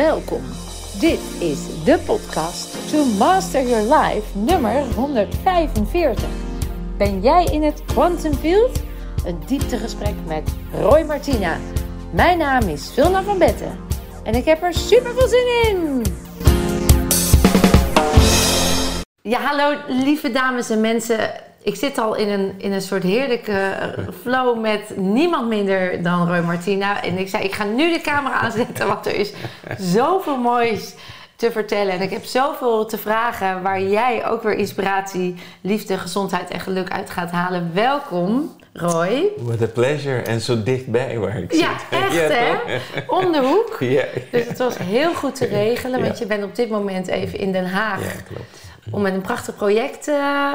welkom. Dit is de podcast To Master Your Life nummer 145. Ben jij in het Quantum Field? Een dieptegesprek met Roy Martina. Mijn naam is Vilna van Betten en ik heb er super veel zin in. Ja, hallo lieve dames en mensen. Ik zit al in een, in een soort heerlijke flow met niemand minder dan Roy Martina. En ik zei, ik ga nu de camera aanzetten, want er is zoveel moois te vertellen. En ik heb zoveel te vragen waar jij ook weer inspiratie, liefde, gezondheid en geluk uit gaat halen. Welkom, Roy. What a pleasure. En zo dichtbij waar ik Ja, zit. echt Ja, hè? toch? Om de hoek. Ja, Dus het was heel goed te regelen, want je bent op dit moment even in Den Haag ja klopt. om met een prachtig project eh,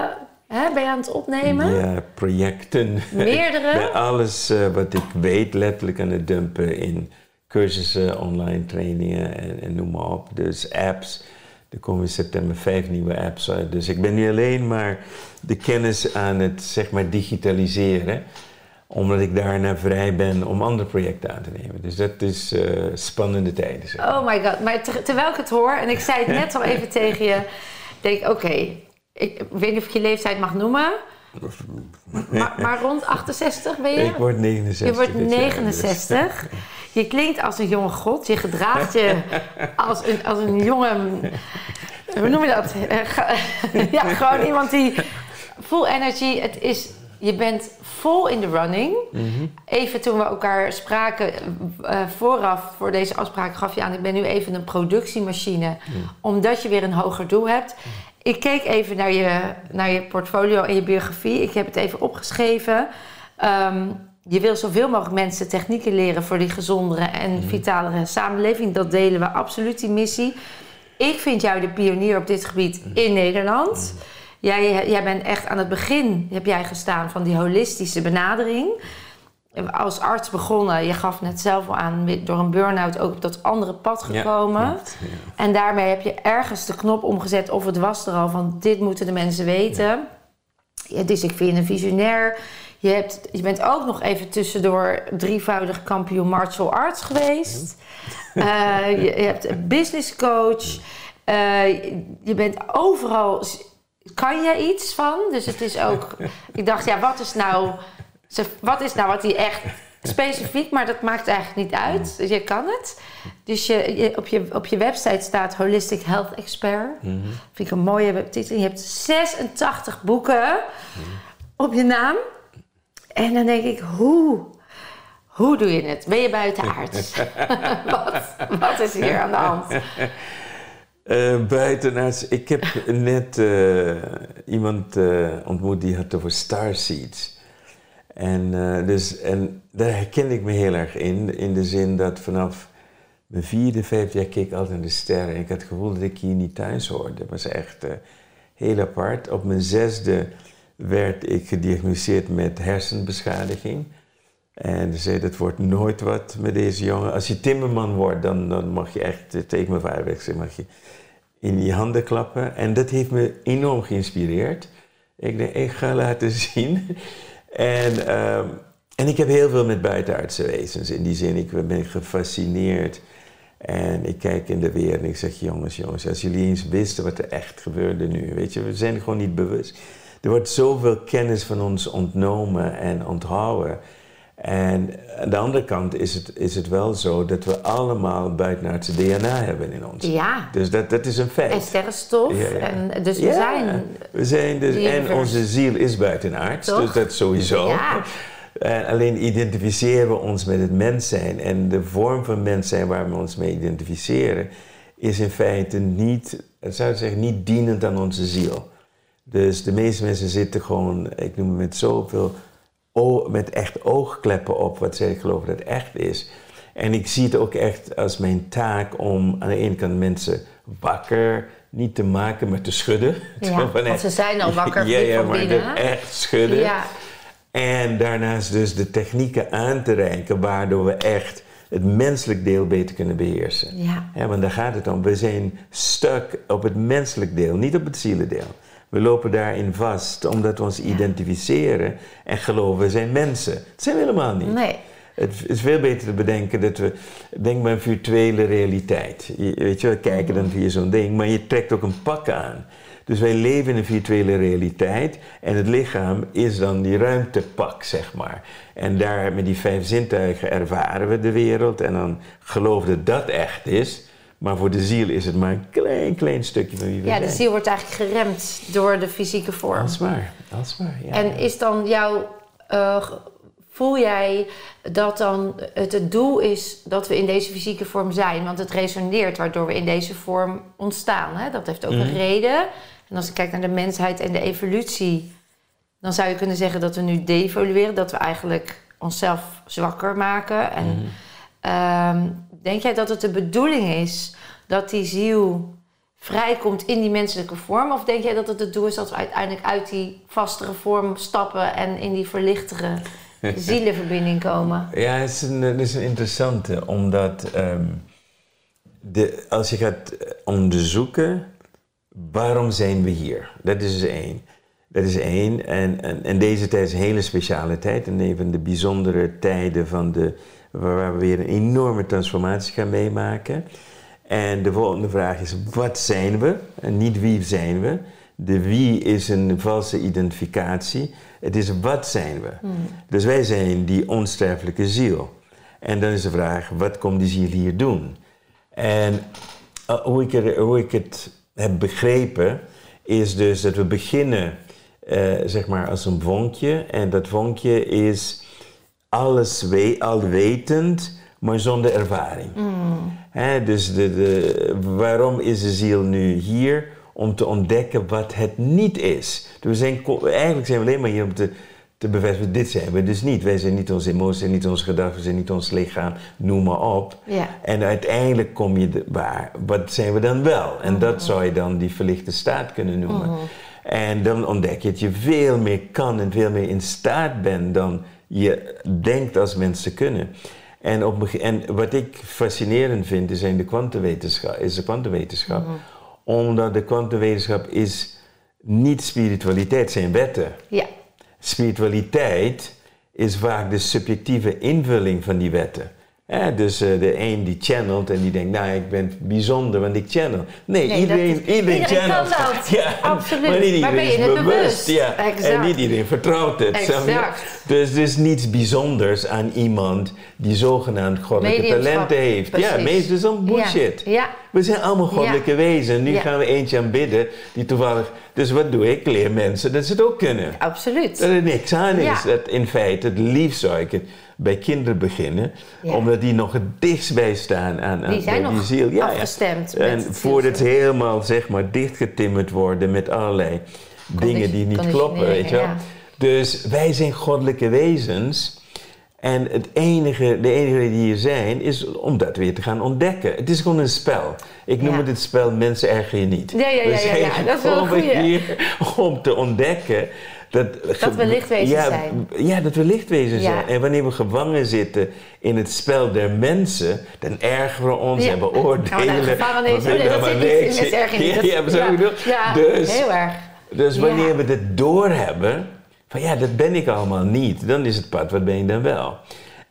hè, ben je aan het opnemen. Ja, projecten. Meerdere? Bij alles eh, wat ik weet, letterlijk aan het dumpen in cursussen, online trainingen en, en noem maar op. Dus apps. Er komen in september vijf nieuwe apps uit. Dus ik ben nu alleen maar de kennis aan het zeg maar digitaliseren. Omdat ik daarna vrij ben om andere projecten aan te nemen. Dus dat is eh, spannende tijden. Zeg. maar. Oh my god, maar ter- terwijl ik het hoor, en ik zei het net al even tegen je, denk ik, oké, ik weet niet of ik je leeftijd mag noemen, maar, maar rond 68 ben je? Ik word 69. je wordt dit jaar, dus. 69. Je klinkt als een jonge god, je gedraagt je als een, als een jonge, hoe noem je dat? Eh, Ja, gewoon iemand die full energy, het is, je bent vol in de running. Mhm. Even toen we elkaar spraken, eh, vooraf voor deze afspraak gaf je aan... ik ben nu even een productiemachine, omdat je weer een hoger doel hebt. Ik keek even naar je, naar je portfolio en je biografie. Ik heb het even opgeschreven. Ehm, je wil zoveel mogelijk mensen technieken leren voor die gezondere en vitalere samenleving. Dat delen we absoluut, die missie. Ik vind jou de pionier op dit gebied in Nederland. Jij, jij bent echt aan het begin heb jij gestaan van die holistische benadering. Als arts begonnen, je gaf net zelf al aan, door een burn-out ook op dat andere pad Ja, gekomen. klopt, ja. En daarmee heb je ergens de knop omgezet, of het was er al, van dit moeten de mensen weten. Ja, dus ik vind je een visionair. Je, hebt, je bent ook nog even tussendoor drievoudig kampioen martial arts geweest. Eh, je, je hebt een business coach. Eh, je bent overal. Kan jij iets van? Dus het is ook. Ik dacht, ja, wat is nou. Ze- Wat is nou wat hij echt specifiek, maar dat maakt eigenlijk niet uit. Dus je kan het. Dus je, je, op, je, op je website staat Holistic Health Expert. Mhm. Vind ik een mooie webtitel. Je hebt 86 boeken op je naam. En dan denk ik, hoe? Hoe doe je het? Ben je buitenaards? wat, wat is hier aan de hand? Eh, buitenaards, ik heb net eh, iemand eh, ontmoet die had over starseeds. En, eh, dus, en daar herken ik me heel erg in, in de zin dat vanaf mijn vierde, vijfde jaar keek ik altijd naar de sterren. En ik had het gevoel dat ik hier niet thuis hoorde. Dat was echt eh, heel apart. Op mijn zesde werd ik gediagnosticeerd met hersenbeschadiging. En ze zei, dat wordt nooit wat met deze jongen. Als je timmerman wordt, dan, dan mag je echt, eh, tegen mijn vader, zeg, mag je in je handen klappen. En dat heeft me enorm geïnspireerd. Ik denk, ik ga laten zien. En, ehm, en ik heb heel veel met buitenaardse wezens. In die zin, ik ben gefascineerd. En ik kijk in de wereld en ik zeg, jongens, jongens, als jullie eens wisten wat er echt gebeurde nu. Weet je, we zijn gewoon niet bewust. Er wordt zoveel kennis van ons ontnomen en onthouden. En aan de andere kant is het, is het wel zo dat we allemaal buitenaardse DNA hebben in ons. Ja, Dus dat, dat is een feit. en sterrenstof. Ja, ja. En, dus we Ja, zijn... we zijn dus, en onze ziel is buitenaards, Toch? dus dat sowieso. Ja. En alleen identificeren we ons met het mens zijn. En de vorm van mens zijn waar we ons mee identificeren, is in feite niet, ik zou zeggen, niet dienend aan onze ziel. Dus de meeste mensen zitten gewoon, ik noem het met zoveel, met echt oogkleppen op wat zij geloven dat echt is. En ik zie het ook echt als mijn taak om aan de ene kant mensen wakker niet te maken, maar te schudden. Ja, van, want ze zijn al wakker ja, ja, van maar binnen. dat echt schudden. Ja, En daarnaast dus de technieken aan te reiken waardoor we echt het menselijk deel beter kunnen beheersen. ja. Ja, want daar gaat het om. We zijn stuk op het menselijk deel, niet op het zielendeel. We lopen daarin vast omdat we ons identificeren en geloven we zijn mensen. Dat zijn we helemaal niet. Nee. Het is veel beter te bedenken dat we... Denk maar een virtuele realiteit. Je, weet je, we kijken dan via zo'n ding, maar je trekt ook een pak aan. Dus wij leven in een virtuele realiteit en het lichaam is dan die ruimtepak, zeg maar. En daar met die vijf zintuigen ervaren we de wereld en dan geloven dat dat echt is. Maar voor de ziel is het maar een klein, klein stukje van wie we Ja, zijn. de ziel wordt eigenlijk geremd door de fysieke vorm. Alsmaar, alsmaar, ja. En is dan jouw. eh, voel jij dat dan het het doel is dat we in deze fysieke vorm zijn? Want het resoneert waardoor we in deze vorm ontstaan. Hè? Dat heeft ook Mhm. een reden. En als ik kijk naar de mensheid en de evolutie, dan zou je kunnen zeggen dat we nu devolueren, dat we eigenlijk onszelf zwakker maken. En Mhm. ehm, denk jij dat het de bedoeling is dat die ziel vrijkomt in die menselijke vorm? Of denk jij dat het het doel is dat we uiteindelijk uit die vastere vorm stappen en in die verlichtere zielenverbinding komen? Ja, het is een, het is een interessante, omdat ehm, de, als je gaat eh, onderzoeken waarom zijn we hier, dat is dus één. Dat is één. En, en, en deze tijd is een hele speciale tijd. En een van de bijzondere tijden van de, waar we weer een enorme transformatie gaan meemaken. En de volgende vraag is, wat zijn we? En niet wie zijn we. De wie is een valse identificatie. Het is wat zijn we. Dus wij zijn die onsterfelijke ziel. En dan is de vraag, wat komt die ziel hier doen? En uh, hoe, ik er, hoe ik het heb begrepen, is dus dat we beginnen eh, zeg maar als een vonkje. En dat vonkje is alles we, alwetend, maar zonder ervaring. Hè, dus de, de, waarom is de ziel nu hier? Om te ontdekken wat het niet is. Dus we zijn, eigenlijk zijn we alleen maar hier om te, te bevestigen, dit zijn we dus niet. Wij zijn niet onze emoties, niet onze gedachten, zijn niet ons lichaam, noem maar op. Ja. En uiteindelijk kom je de, waar, wat zijn we dan wel? En dat zou je dan die verlichte staat kunnen noemen. En dan ontdek je dat je veel meer kan en veel meer in staat bent dan je denkt als mensen kunnen. En, op, en wat ik fascinerend vind, is de kwantumwetenschap, is de kwantumwetenschap. Omdat de kwantumwetenschap is niet spiritualiteit, zijn wetten. Ja, Spiritualiteit is vaak de subjectieve invulling van die wetten. Dus eh, de een die channelt en die denkt, nou ik ben bijzonder, want ik channel. Nee, Nee, iedereen, is- iedereen, iedereen kan channelt. dat. Ja, Absoluut. Maar niet Maar ben iedereen je is het bewust. bewust? Ja. Exact. En niet iedereen vertrouwt het. Exact. Dus er is niets bijzonders aan iemand die zogenaamd goddelijke talenten heeft. Ja, meestal is dat bullshit. Ja, ja. We zijn allemaal goddelijke wezens. Nu Ja. gaan we eentje aanbidden die toevallig... Dus wat doe ik? Leer mensen dat ze het ook kunnen. absoluut. Dat er niks aan is. Ja. Dat in feite, het liefst zou ik het bij kinderen beginnen, Ja. omdat die nog het dichtst bij staan aan, aan Die zijn nog die ziel. Ja, afgestemd En voordat ze helemaal zeg maar dichtgetimmerd worden met allerlei dingen die niet kloppen, weet je wel. Dus wij zijn goddelijke wezens. En het enige, de enige reden die hier zijn, is om dat weer te gaan ontdekken. Het is gewoon een spel. Ik noem Ja. het het spel Mensen erger je niet. Ja, ja, ja, dat is wel een gewoon goeie. hier om te ontdekken dat, Dat we lichtwezens ja, zijn. Ja, dat we lichtwezens Ja. zijn. En wanneer we gevangen zitten in het spel der mensen, dan ergeren we ons Ja. en beoordelen. Nou, We oh, nee, vinden dat zit niet erger niet. Ja, Dat- ja, dus, heel erg. dus wanneer we dit doorhebben, van ja, dat ben ik allemaal niet, dan is het pad, wat ben je dan wel?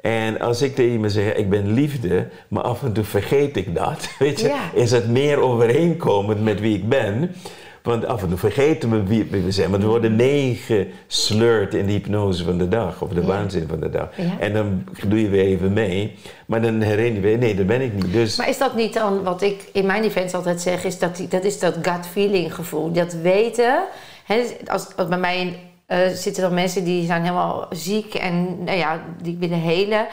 En als ik tegen iemand zeg, ik ben liefde, maar af en toe vergeet ik dat, weet je, is het meer overeenkomend met wie ik ben. Want af en toe vergeten we wie wie we zijn, want we worden meegesleurd in de hypnose van de dag, of de Ja. waanzin van de dag. Ja. En dan doe je weer even mee, maar dan herinner je weer, nee, dat ben ik niet. Dus Maar is dat niet dan wat ik in mijn events altijd zeg, is dat, die, dat is dat gut feeling gevoel. Dat weten. Hè, als, als bij mij eh, zitten dan mensen die zijn helemaal ziek en nou ja, die willen helen.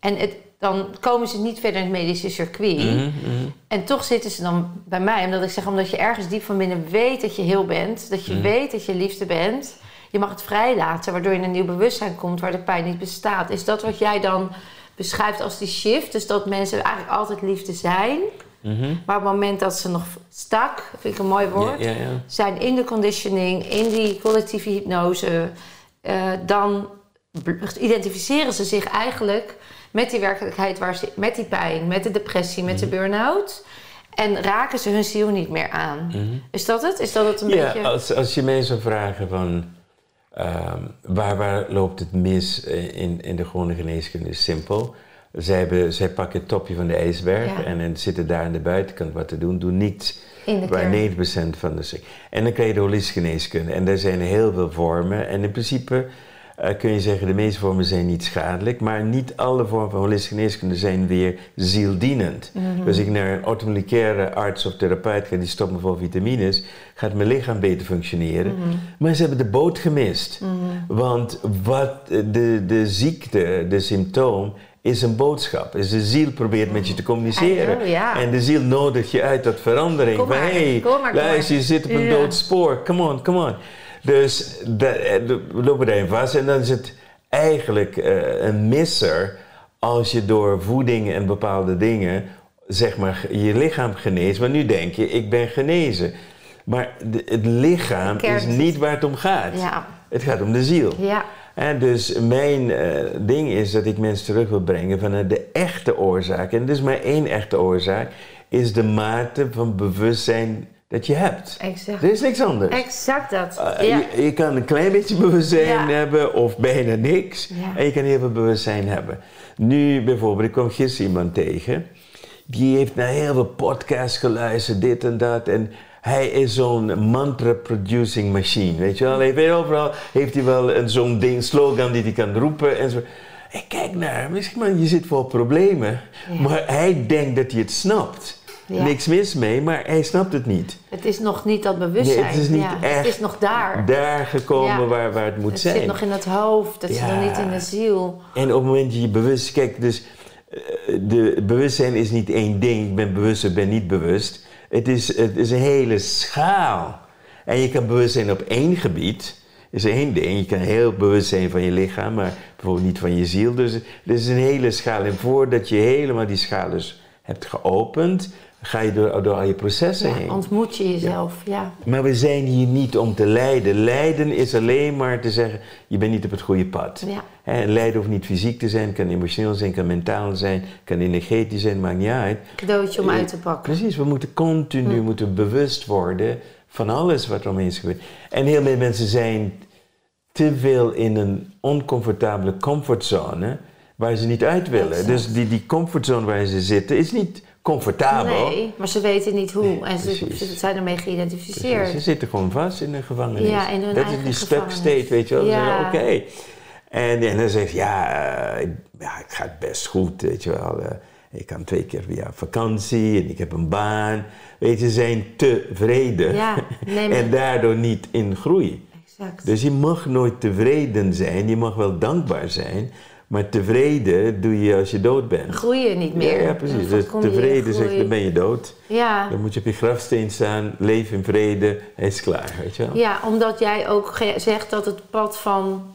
En het, dan komen ze niet verder in het medische circuit. Mhm, mhm. En toch zitten ze dan bij mij, omdat ik zeg, omdat je ergens diep van binnen weet dat je heel bent, dat je Mhm. weet dat je liefde bent. Je mag het vrijlaten, waardoor je in een nieuw bewustzijn komt waar de pijn niet bestaat. Is dat wat jij dan beschrijft als die shift? Dus dat mensen eigenlijk altijd liefde zijn, maar op het moment dat ze nog stak, vind ik een mooi woord, Ja, ja, ja. zijn in de conditioning, in die collectieve hypnose, eh, dan identificeren ze zich eigenlijk met die werkelijkheid, waar ze, met die pijn, met de depressie, met de Mhm. burn-out. En raken ze hun ziel niet meer aan. Mhm. Is dat het? Is dat het een Ja, beetje... als, als je zou vragen van... Ehm, waar, waar loopt het mis in, in de gewone geneeskunde? Simpel. Zij, hebben, zij pakken het topje van de ijsberg Ja. en, en zitten daar aan de buitenkant wat te doen, doen niets. Waar kern. 90% van de ziek. En dan krijg je de holistische geneeskunde. En daar zijn heel veel vormen. En in principe eh, kun je zeggen, de meeste vormen zijn niet schadelijk. Maar niet alle vormen van holistische geneeskunde zijn weer zieldienend. Mhm. Dus ik naar een orthomoleculaire arts of therapeut ga, die stopt me vol vitamines, gaat mijn lichaam beter functioneren. Mhm. Maar ze hebben de boot gemist. Want wat eh, de, de ziekte, de symptoom, is een boodschap. Dus de ziel probeert met je te communiceren. En de ziel nodigt je uit tot verandering. Kom maar, hey, kom maar, kom luister, je zit op een dood spoor. Come on, come on. Dus de- we lopen daarin vast. En dan is het eigenlijk eh, een misser als je door voeding en bepaalde dingen, zeg maar, je lichaam geneest. Maar nu denk je, ik ben genezen. Maar de- het lichaam De is niet waar het om gaat. Ja. Het gaat om de ziel. Ja. En dus mijn eh, ding is dat ik mensen terug wil brengen vanuit de echte oorzaak. En er is maar één echte oorzaak, is de mate van bewustzijn dat je hebt. Exact. Er is niks anders. Exact dat. Uh, ja. je, je kan een klein beetje bewustzijn Ja. hebben of bijna niks. Ja. En je kan heel veel bewustzijn hebben. Nu bijvoorbeeld, ik kwam gisteren iemand tegen. Die heeft naar heel veel podcasts geluisterd, dit en dat. En hij is zo'n mantra-producing machine, weet je wel. Hij weet overal heeft hij wel een zo'n ding, slogan die hij kan roepen en zo. Ik kijk naar hem, zeg, man, je zit vol problemen. Maar hij denkt dat hij het snapt. Ja. Niks mis mee, maar hij snapt het niet. Het is nog niet dat bewustzijn. Nee, het is niet ja. echt Het is nog daar. Daar gekomen Ja. waar, waar het moet het zijn. zit nog in het hoofd. Het zit nog niet in de ziel. En op het moment dat je bewust... Kijk, dus eh, de bewustzijn is niet één ding. Ik ben bewust, ik ben niet bewust. Het is, het is een hele schaal. En je kan bewust zijn op één gebied. is één ding. Je kan heel bewust zijn van je lichaam, maar bijvoorbeeld niet van je ziel. Dus het is een hele schaal. En voordat je helemaal die schaal dus hebt geopend... ga je door, door al je processen Ja, heen. ontmoet je jezelf. Ja. Maar we zijn hier niet om te lijden. Lijden is alleen maar te zeggen, je bent niet op het goede pad. Ja. Lijden hoeft niet fysiek te zijn, kan emotioneel zijn, kan mentaal zijn, kan energetisch zijn, maakt niet uit. Cadeautje om uit te pakken. Precies, we moeten continu Hm. moeten bewust worden van alles wat er omheen is gebeurd. En heel veel mensen zijn te veel in een oncomfortabele comfortzone waar ze niet uit willen. Exact. Dus die, die comfortzone waar ze zitten is niet comfortabel. Nee, maar ze weten niet hoe. En ze, ze zijn ermee Precies, geïdentificeerd. Ze zitten gewoon vast in een gevangenis. Ja, in hun Dat is die gevangenis. state, weet je wel. Ja. Oké. En, en dan zegt ja, eh, ik- ja, het gaat best goed, weet je wel. Eh, ik kan twee keer via vakantie en ik heb een baan. Weet je, ze zijn tevreden. Ja, nee, maar- en daardoor niet in groei. Exact. Dus je mag nooit tevreden zijn. Je mag wel dankbaar zijn. Maar tevreden doe je als je dood bent. Groei je niet meer. Ja, ja, precies. Dus tevreden groei. dan ben je dood. Ja. Dan moet je op je grafsteen staan, leef in vrede, hij is klaar, weet je wel? ja, omdat jij ook zegt dat het pad van,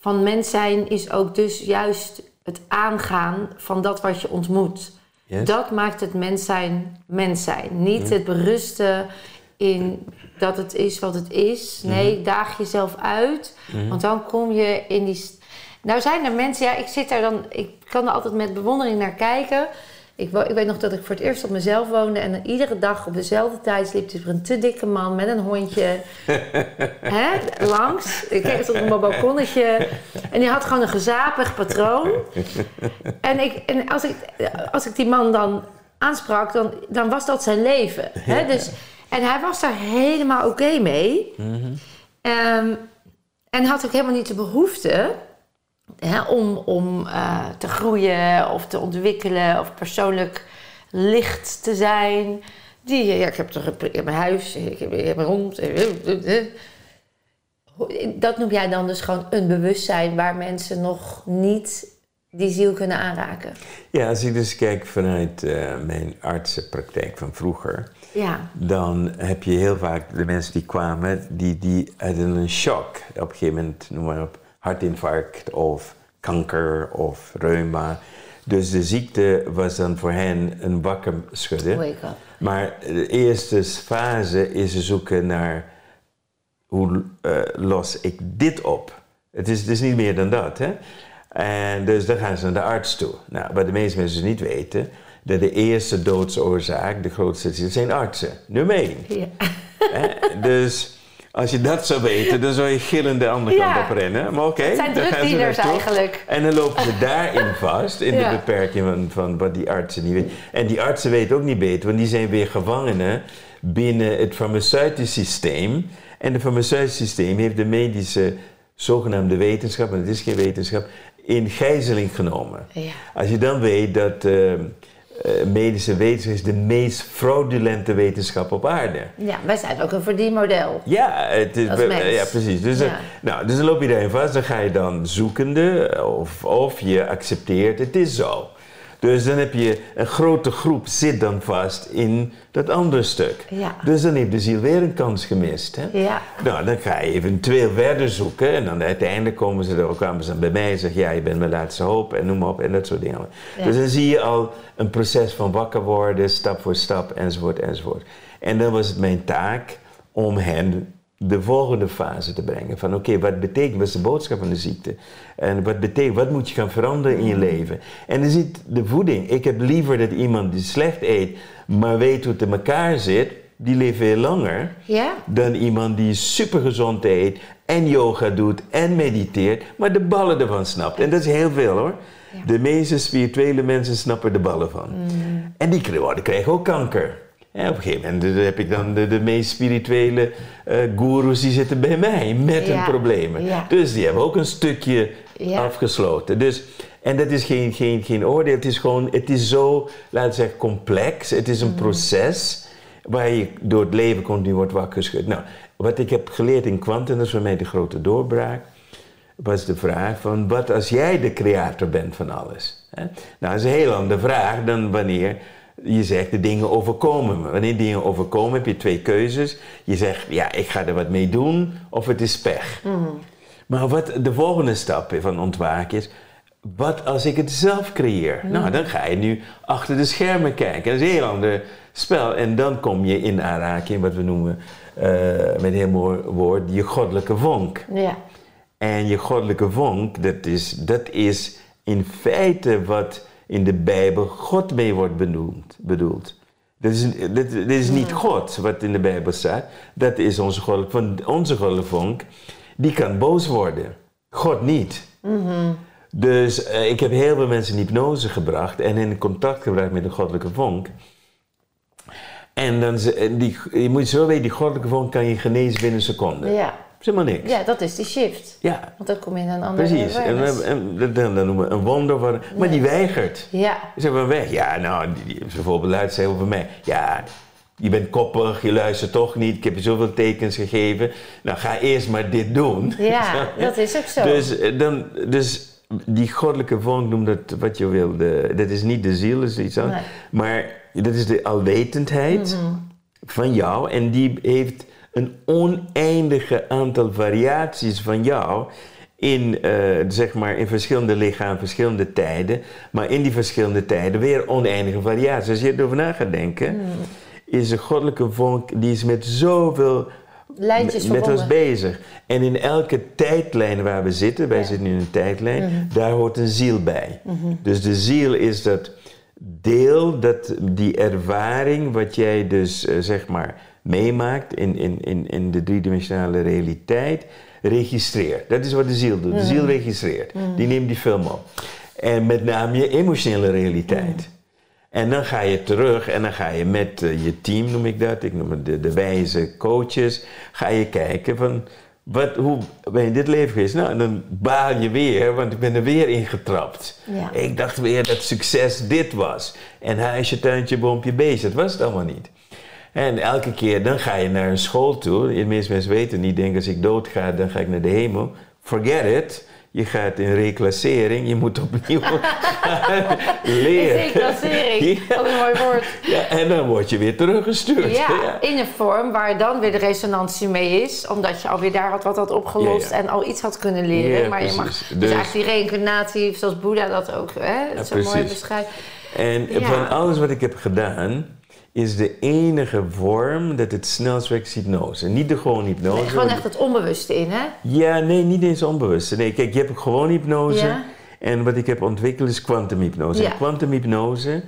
van mens zijn is ook dus juist het aangaan van dat wat je ontmoet. Yes? Dat maakt het mens zijn mens zijn. Niet het berusten in dat het is wat het is. Nee, daag jezelf uit. Want dan kom je in die... Nou zijn er mensen, ja, ik zit daar dan... Ik kan er altijd met bewondering naar kijken. Ik, weet nog dat ik voor het eerst op mezelf woonde... en iedere dag op dezelfde tijd liep er een te dikke man met een hondje hè, langs. Ik keek tot op mijn balkonnetje. En die had gewoon een gezapig patroon. En, ik, en als, ik, als ik die man dan aansprak, dan, dan was dat zijn leven. Hè? Dus, en hij was daar helemaal oké mee. Ehm, en had ook helemaal niet de behoefte hè, om, om eh, te groeien of te ontwikkelen of persoonlijk licht te zijn. Die, ja, ik heb toch heb een huis, ik heb, ik heb een hond. Dat noem jij dan dus gewoon een bewustzijn waar mensen nog niet die ziel kunnen aanraken. Ja, als ik dus kijk vanuit eh, mijn artsenpraktijk van vroeger, Ja, dan heb je heel vaak de mensen die kwamen, die, die hadden een shock. Op een gegeven moment, noem maar op, hartinfarct of kanker of reuma. Dus de ziekte was dan voor hen een wakker schudden. up. Maar de eerste fase is ze zoeken naar hoe eh, los ik dit op. Het is, het is niet meer dan dat. Hè? En dus dan gaan ze naar de arts toe. Nou, wat de meeste mensen niet weten, dat de eerste doodsoorzaak, de grootste, zijn artsen. Nummer één. Ja. Dus Als je dat zou weten, dan zou je gillend de andere Ja. kant op rennen. Maar oké, Het zijn dan gaan ze drugdealers naartoe. eigenlijk. En dan lopen ze daarin vast, in Ja. de beperking van, van wat die artsen niet weten. En die artsen weten ook niet beter, want die zijn weer gevangenen binnen het farmaceutisch systeem. En het farmaceutisch systeem heeft de medische zogenaamde wetenschap, en het is geen wetenschap, in gijzeling genomen. Ja. Als je dan weet dat eh, eh, medische wetenschap is de meest fraudulente wetenschap op aarde. Ja, wij zijn ook een verdienmodel. Ja, het is, ja precies. Dus, dan- Ja. nou, dus dan loop je daarin vast, dan ga je dan zoekende of, of je accepteert, het is zo. Dus dan heb je een grote groep zit dan vast in dat andere stuk. Ja. Dus dan heeft de ziel weer een kans gemist. Hè? Ja. Nou, dan ga je eventueel verder zoeken en dan uiteindelijk komen ze er, kwamen ze dan bij mij en zeggen, ja, je bent mijn laatste hoop en noem maar op en dat soort dingen. Ja. Dus dan zie je al een proces van wakker worden, stap voor stap, enzovoort, enzovoort. En dan was het mijn taak om hen de volgende fase te brengen. Van oké, wat betekent, wat is de boodschap van de ziekte? En wat betekent, wat moet je gaan veranderen in je leven? En dan zit de voeding. Ik heb liever dat iemand die slecht eet, maar weet hoe het in elkaar zit, die leeft veel langer Ja? dan iemand die super gezond eet en yoga doet en mediteert, maar de ballen ervan snapt. En dat is heel veel hoor. De meeste spirituele mensen snappen de ballen van. En die, krijgen- oh, die krijgen ook kanker. En op een gegeven moment heb ik dan de, de meest spirituele eh goeroes die zitten bij mij met hun Ja, problemen. ja. Dus die hebben ook een stukje Ja. afgesloten. Dus, en dat is geen, geen, geen oordeel, het is gewoon, het is zo, laten we zeggen, complex. Het is een Mm. proces waar je door het leven continu wordt wakker geschud. Nou, wat ik heb geleerd in kwantum, dat is voor mij de grote doorbraak, was de vraag van, wat als jij de creator bent van alles? Hè? Nou, dat is een heel andere vraag dan wanneer je zegt, de dingen overkomen me. Wanneer dingen overkomen, heb je twee keuzes. Je zegt, ja, ik ga er wat mee doen, of het is pech. Maar wat de volgende stap van ontwaken is, wat als ik het zelf creëer? Nou, dan ga je nu achter de schermen kijken. Dat is een heel ander spel. En dan kom je in aanraking, wat we noemen, eh, met een heel mooi woord, je goddelijke vonk. Ja. En je goddelijke vonk, dat is, dat is in feite wat in de Bijbel God mee wordt benoemd, bedoeld. Dat is, dit, dit is niet God wat in de Bijbel staat. Dat is onze goddelijke vonk. Onze goddelijke vonk, die kan boos worden. God niet. Dus eh, ik heb heel veel mensen in hypnose gebracht en in contact gebracht met de goddelijke vonk. En dan, die, je moet zo weten, die goddelijke vonk kan je genezen binnen een seconde. Ja. Is helemaal niks. ja, dat is die shift. Ja, Want dan kom je in een andere precies. En, we hebben- en dan, dan noemen we een wonder. Van, maar die weigert. Ja. Ze zeggen weg. Ja, nou, die, die, bijvoorbeeld luistert zij over mij. Ja, je bent koppig, je luistert toch niet. Ik heb je zoveel tekens gegeven. Nou, ga eerst maar dit doen. Ja, dat is ook zo. Dus, eh, dan, dus die goddelijke vonk noemt dat wat je wil. De, dat is niet de ziel, dat is iets anders. Nee. Maar dat is de alwetendheid van jou. En die heeft een oneindige aantal variaties van jou. In, eh, zeg maar, in verschillende lichamen, verschillende tijden. Maar in die verschillende tijden weer oneindige variaties. Als je erover na gaat denken, is de goddelijke vonk, die is met zoveel Lijntjes met, ons bezig. En in elke tijdlijn waar we zitten, wij Ja. zitten nu in een tijdlijn, Mhm. daar hoort een ziel bij. Dus de ziel is dat deel, dat, die ervaring wat jij dus eh, zeg maar meemaakt in, in, in, in de driedimensionale realiteit, registreert. Dat is wat de ziel doet. De ziel registreert. Die neemt die film op. En met name je emotionele realiteit. En dan ga je terug en dan ga je met eh, je team, noem ik dat, ik noem het de, de wijze coaches, ga je kijken van, wat, hoe ben je in dit leven geweest? Nou, en dan baal je weer, want ik ben er weer ingetrapt. Ja. Ik dacht weer dat succes dit was. En huisje, tuintje, boompje, beestje, dat was het allemaal niet. En elke keer, dan ga je naar een school toe. De meeste mensen weten niet, denken als ik doodga, dan ga ik naar de hemel. Forget it. Je gaat in reclassering, je moet opnieuw leren. Reclassering. Ja. Wat een mooi woord. Ja, en dan word je weer teruggestuurd. Ja, in een vorm waar dan weer de resonantie mee is. Omdat je alweer daar had wat had opgelost Ja, en al iets had kunnen leren. Maar je mag, precies. dus, Dus- eigenlijk die reïncarnatie, zoals Boeddha dat ook hè, zo mooi precies. beschrijft. En van alles wat ik heb gedaan, is de enige vorm dat het snelst werkt is hypnose. Niet de gewoon hypnose. Nee, gewoon echt het onbewuste in, hè? Ja, nee, niet eens onbewust. Nee, kijk, je hebt gewoon hypnose. Ja. En wat ik heb ontwikkeld is kwantumhypnose. Ja. En kwantumhypnose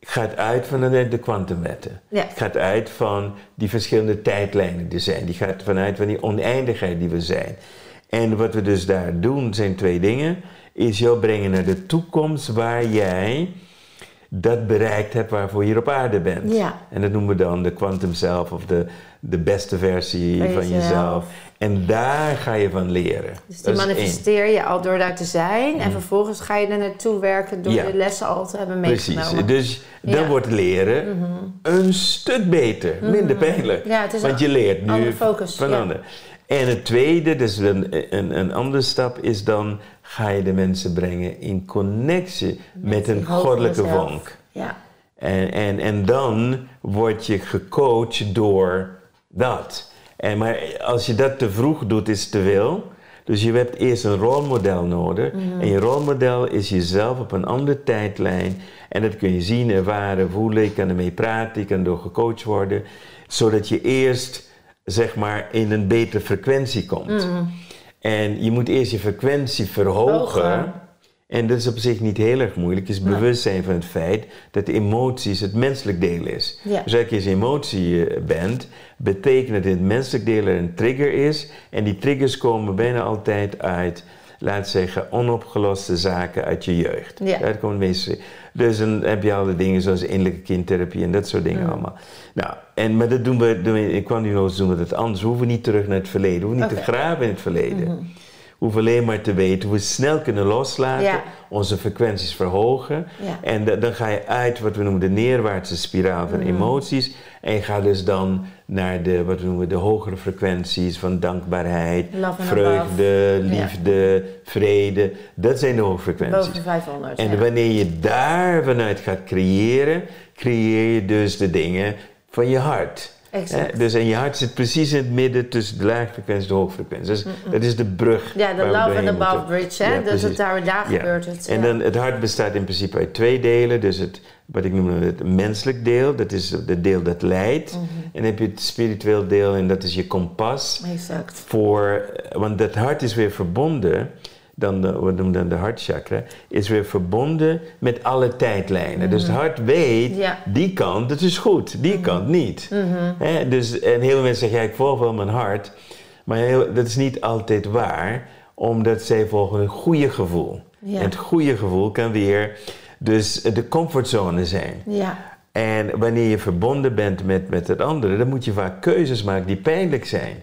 gaat uit van de de kwantumwetten. Ja. Gaat uit van die verschillende tijdlijnen die er zijn. Die gaat vanuit van die oneindigheid die we zijn. En wat we dus daar doen zijn twee dingen. Is jou brengen naar de toekomst waar jij dat bereikt hebt waarvoor je hier op aarde bent. Ja. En dat noemen we dan de quantum self of de, de beste versie Van van jezelf. jezelf. En daar ga je van leren. Dus die Dat manifesteer je al door daar te zijn. En vervolgens ga je er naartoe werken door Ja. de lessen al te hebben Precies. meegenomen. Dus dan Ja. Mhm. wordt leren een stuk beter, minder pijnlijk. Ja, het is Want je leert nu focus, van anderen. En het tweede, dus een, een, een andere stap, is dan ga je de mensen brengen in connectie met, een goddelijke zelf. vonk. Ja. En, en, en dan word je gecoacht door dat. En maar als je dat te vroeg doet, is het te veel. Dus je hebt eerst een rolmodel nodig. En je rolmodel is jezelf op een andere tijdlijn. En dat kun je zien, ervaren, voelen. Je kan ermee praten, je kan door gecoacht worden. Zodat je eerst, zeg maar, in een betere frequentie komt. En je moet eerst je frequentie verhogen. En dat is op zich niet heel erg moeilijk. Het is bewustzijn van het feit dat de emoties het menselijk deel is. Ja. Dus als je eens emotie eh, bent, betekent dat het menselijk deel er een trigger is. En die triggers komen bijna altijd uit, laat zeggen, onopgeloste zaken uit je jeugd. Ja. Daar meeste. Dus dan heb je al de dingen zoals innerlijke kindtherapie en dat soort dingen Mm. allemaal. Nou, en, maar dat doen we, doen we in kwantumloos doen we dat anders. We hoeven niet terug naar het verleden. We hoeven niet te graven in het verleden. We hoeven alleen maar te weten hoe we snel kunnen loslaten, Ja. onze frequenties verhogen. Ja. En da- dan ga je uit wat we noemen de neerwaartse spiraal van emoties. En je gaat dus dan naar de, wat we noemen de hogere frequenties van dankbaarheid, vreugde, above. Ja. liefde, vrede. Dat zijn de hoge frequenties. Boven 500. En ja. wanneer je daar vanuit gaat creëren, creëer je dus de dingen van je hart. Exact. Hè? Dus en je hart zit precies in het midden tussen de lage frequentie en de hoge frequentie. Dus dat is de brug. Ja, de love and above bridge, hè? Ja, dus het daar, daar Ja. gebeurt het. En dan, het hart bestaat in principe uit twee delen. Dus het, wat ik noem het menselijk deel, dat is het deel dat leidt. Mhm. En dan heb je het spiritueel deel en dat is je kompas. Exact. Voor, want dat hart is weer verbonden, dan de, we noemen dan de hartchakra, is weer verbonden met alle tijdlijnen. Dus het hart weet, Mhm. Ja. Mhm. die kant, dat is goed, die kant niet. Hè, dus, en heel veel mensen zeggen, ja, ik volg wel mijn hart. Maar heel- dat is niet altijd waar, omdat zij volgen een goede gevoel. Ja. En het goede gevoel kan weer dus de comfortzone zijn. Ja. En wanneer je verbonden bent met, met het andere, dan moet je vaak keuzes maken die pijnlijk zijn.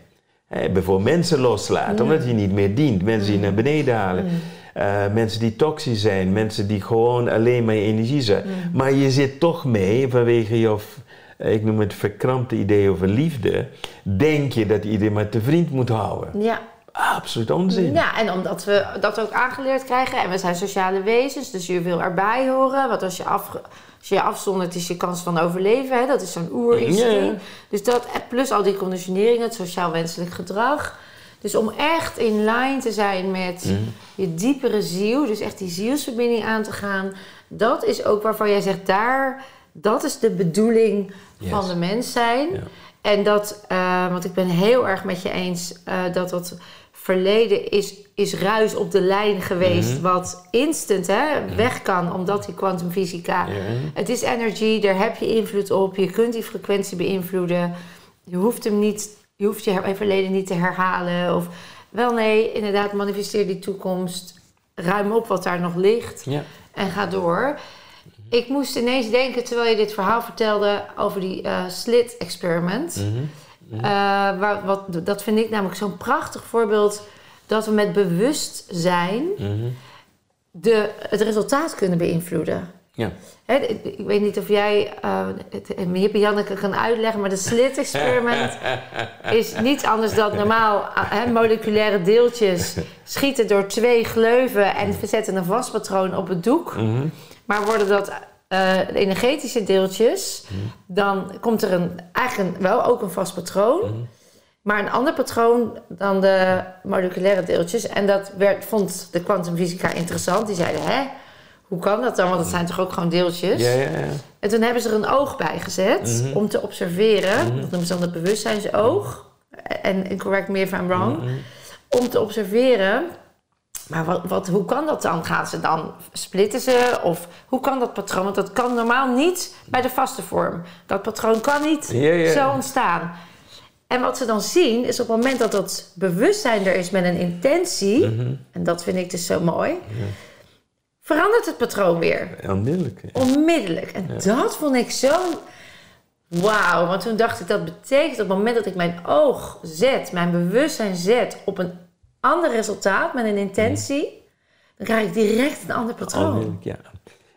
Hè, bijvoorbeeld mensen loslaten, omdat je niet meer dient. Mensen die je naar beneden halen. Eh, mensen die toxisch zijn. Mensen die gewoon alleen maar je energie zijn. Maar je zit toch mee vanwege je, of, eh, ik noem het verkrampte idee over liefde. Denk je dat iedereen maar te vriend moet houden. Ja. Absoluut onzin. Ja, en omdat we dat ook aangeleerd krijgen. En we zijn sociale wezens, dus je wil erbij horen. Want als je, af, als je je afzondert, is je kans van overleven. Hè? Dat is zo'n oerinstinct. Dus dat, plus al die conditioneringen, het sociaal wenselijk gedrag. Dus om echt in line te zijn met je diepere ziel, dus echt die zielsverbinding aan te gaan. Dat is ook waarvan jij zegt, daar, dat is de bedoeling van de mens zijn. Ja. En dat, eh, want ik ben heel erg met je eens eh, dat dat verleden is, is ruis op de lijn geweest, Mhm. wat instant hè, weg kan, omdat die kwantumfysica. Het is energie, daar heb je invloed op. Je kunt die frequentie beïnvloeden. Je hoeft hem niet, je hoeft je verleden niet te herhalen. Of wel nee, inderdaad, manifesteer die toekomst. Ruim op wat daar nog ligt en ga door. Ik moest ineens denken, terwijl je dit verhaal vertelde, over die eh, slit experiment. Mhm. Eh, waar, wat, dat vind ik namelijk zo'n prachtig voorbeeld dat we met bewustzijn Mhm. de, het resultaat kunnen beïnvloeden. Ja. Ik, weet niet of jij eh het en Janneke kan uitleggen, maar de slit experiment is niets anders dan normaal eh, moleculaire deeltjes schieten door twee gleuven en zetten een vast patroon op het doek. Mhm. Maar worden dat eh, de energetische deeltjes, dan komt er een, eigenlijk een- wel ook een vast patroon. Maar een ander patroon dan de moleculaire deeltjes. En dat werd, vond de kwantumfysica interessant. Die zeiden, hè, hoe kan dat dan? Want het zijn toch ook gewoon deeltjes? Ja, ja, ja. En toen hebben ze er een oog bij gezet om te observeren. Dat noemen ze dan het bewustzijnsoog. En, en correct me if I'm wrong. Om te observeren maar wat, wat, hoe kan dat dan? Gaan ze dan splitten ze? Of hoe kan dat patroon? Want dat kan normaal niet bij de vaste vorm. Dat patroon kan niet zo ontstaan. En wat ze dan zien is op het moment dat dat bewustzijn er is met een intentie, Mhm. en dat vind ik dus zo mooi, verandert het patroon weer. Onmiddellijk. ja. Onmiddellijk. En dat vond ik zo. Wauw, want toen dacht ik dat betekent op het moment dat ik mijn oog zet, mijn bewustzijn zet op een ander resultaat met een intentie, dan krijg ik direct een ander patroon. Ja.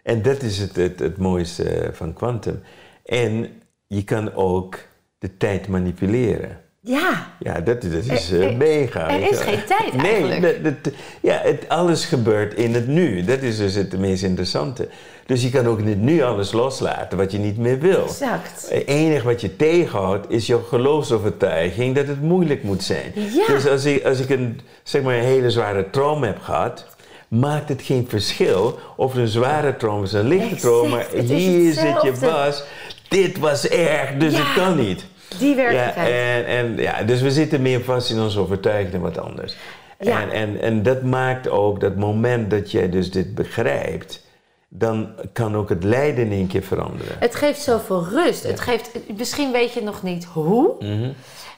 En dat is het, het, het mooiste van quantum. En je kan ook de tijd manipuleren. Ja, Ja, dat, dat is Er- eh, er- mega. er is geen tijd nee, eigenlijk. dat- dat- ja, het, alles gebeurt in het nu. Dat is dus het meest interessante. Dus je kan ook in het nu alles loslaten wat je niet meer wil. exact. Het enige wat je tegenhoudt is jouw geloofsovertuiging dat het moeilijk moet zijn. Ja. Dus als ik, als ik een, zeg maar een hele zware droom heb gehad, maakt het geen verschil of het een zware droom is, een lichte is hier zit je vast. Dit was erg, dus Ja. het kan niet. Die Ja, werkelijkheid. en, en, ja, dus we zitten meer vast in onze overtuiging dan wat anders. Ja. En, en, en dat maakt ook dat moment dat jij dus dit begrijpt, dan kan ook het lijden in één keer veranderen. Het geeft zoveel rust. Het geeft, misschien weet je nog niet hoe, Mhm.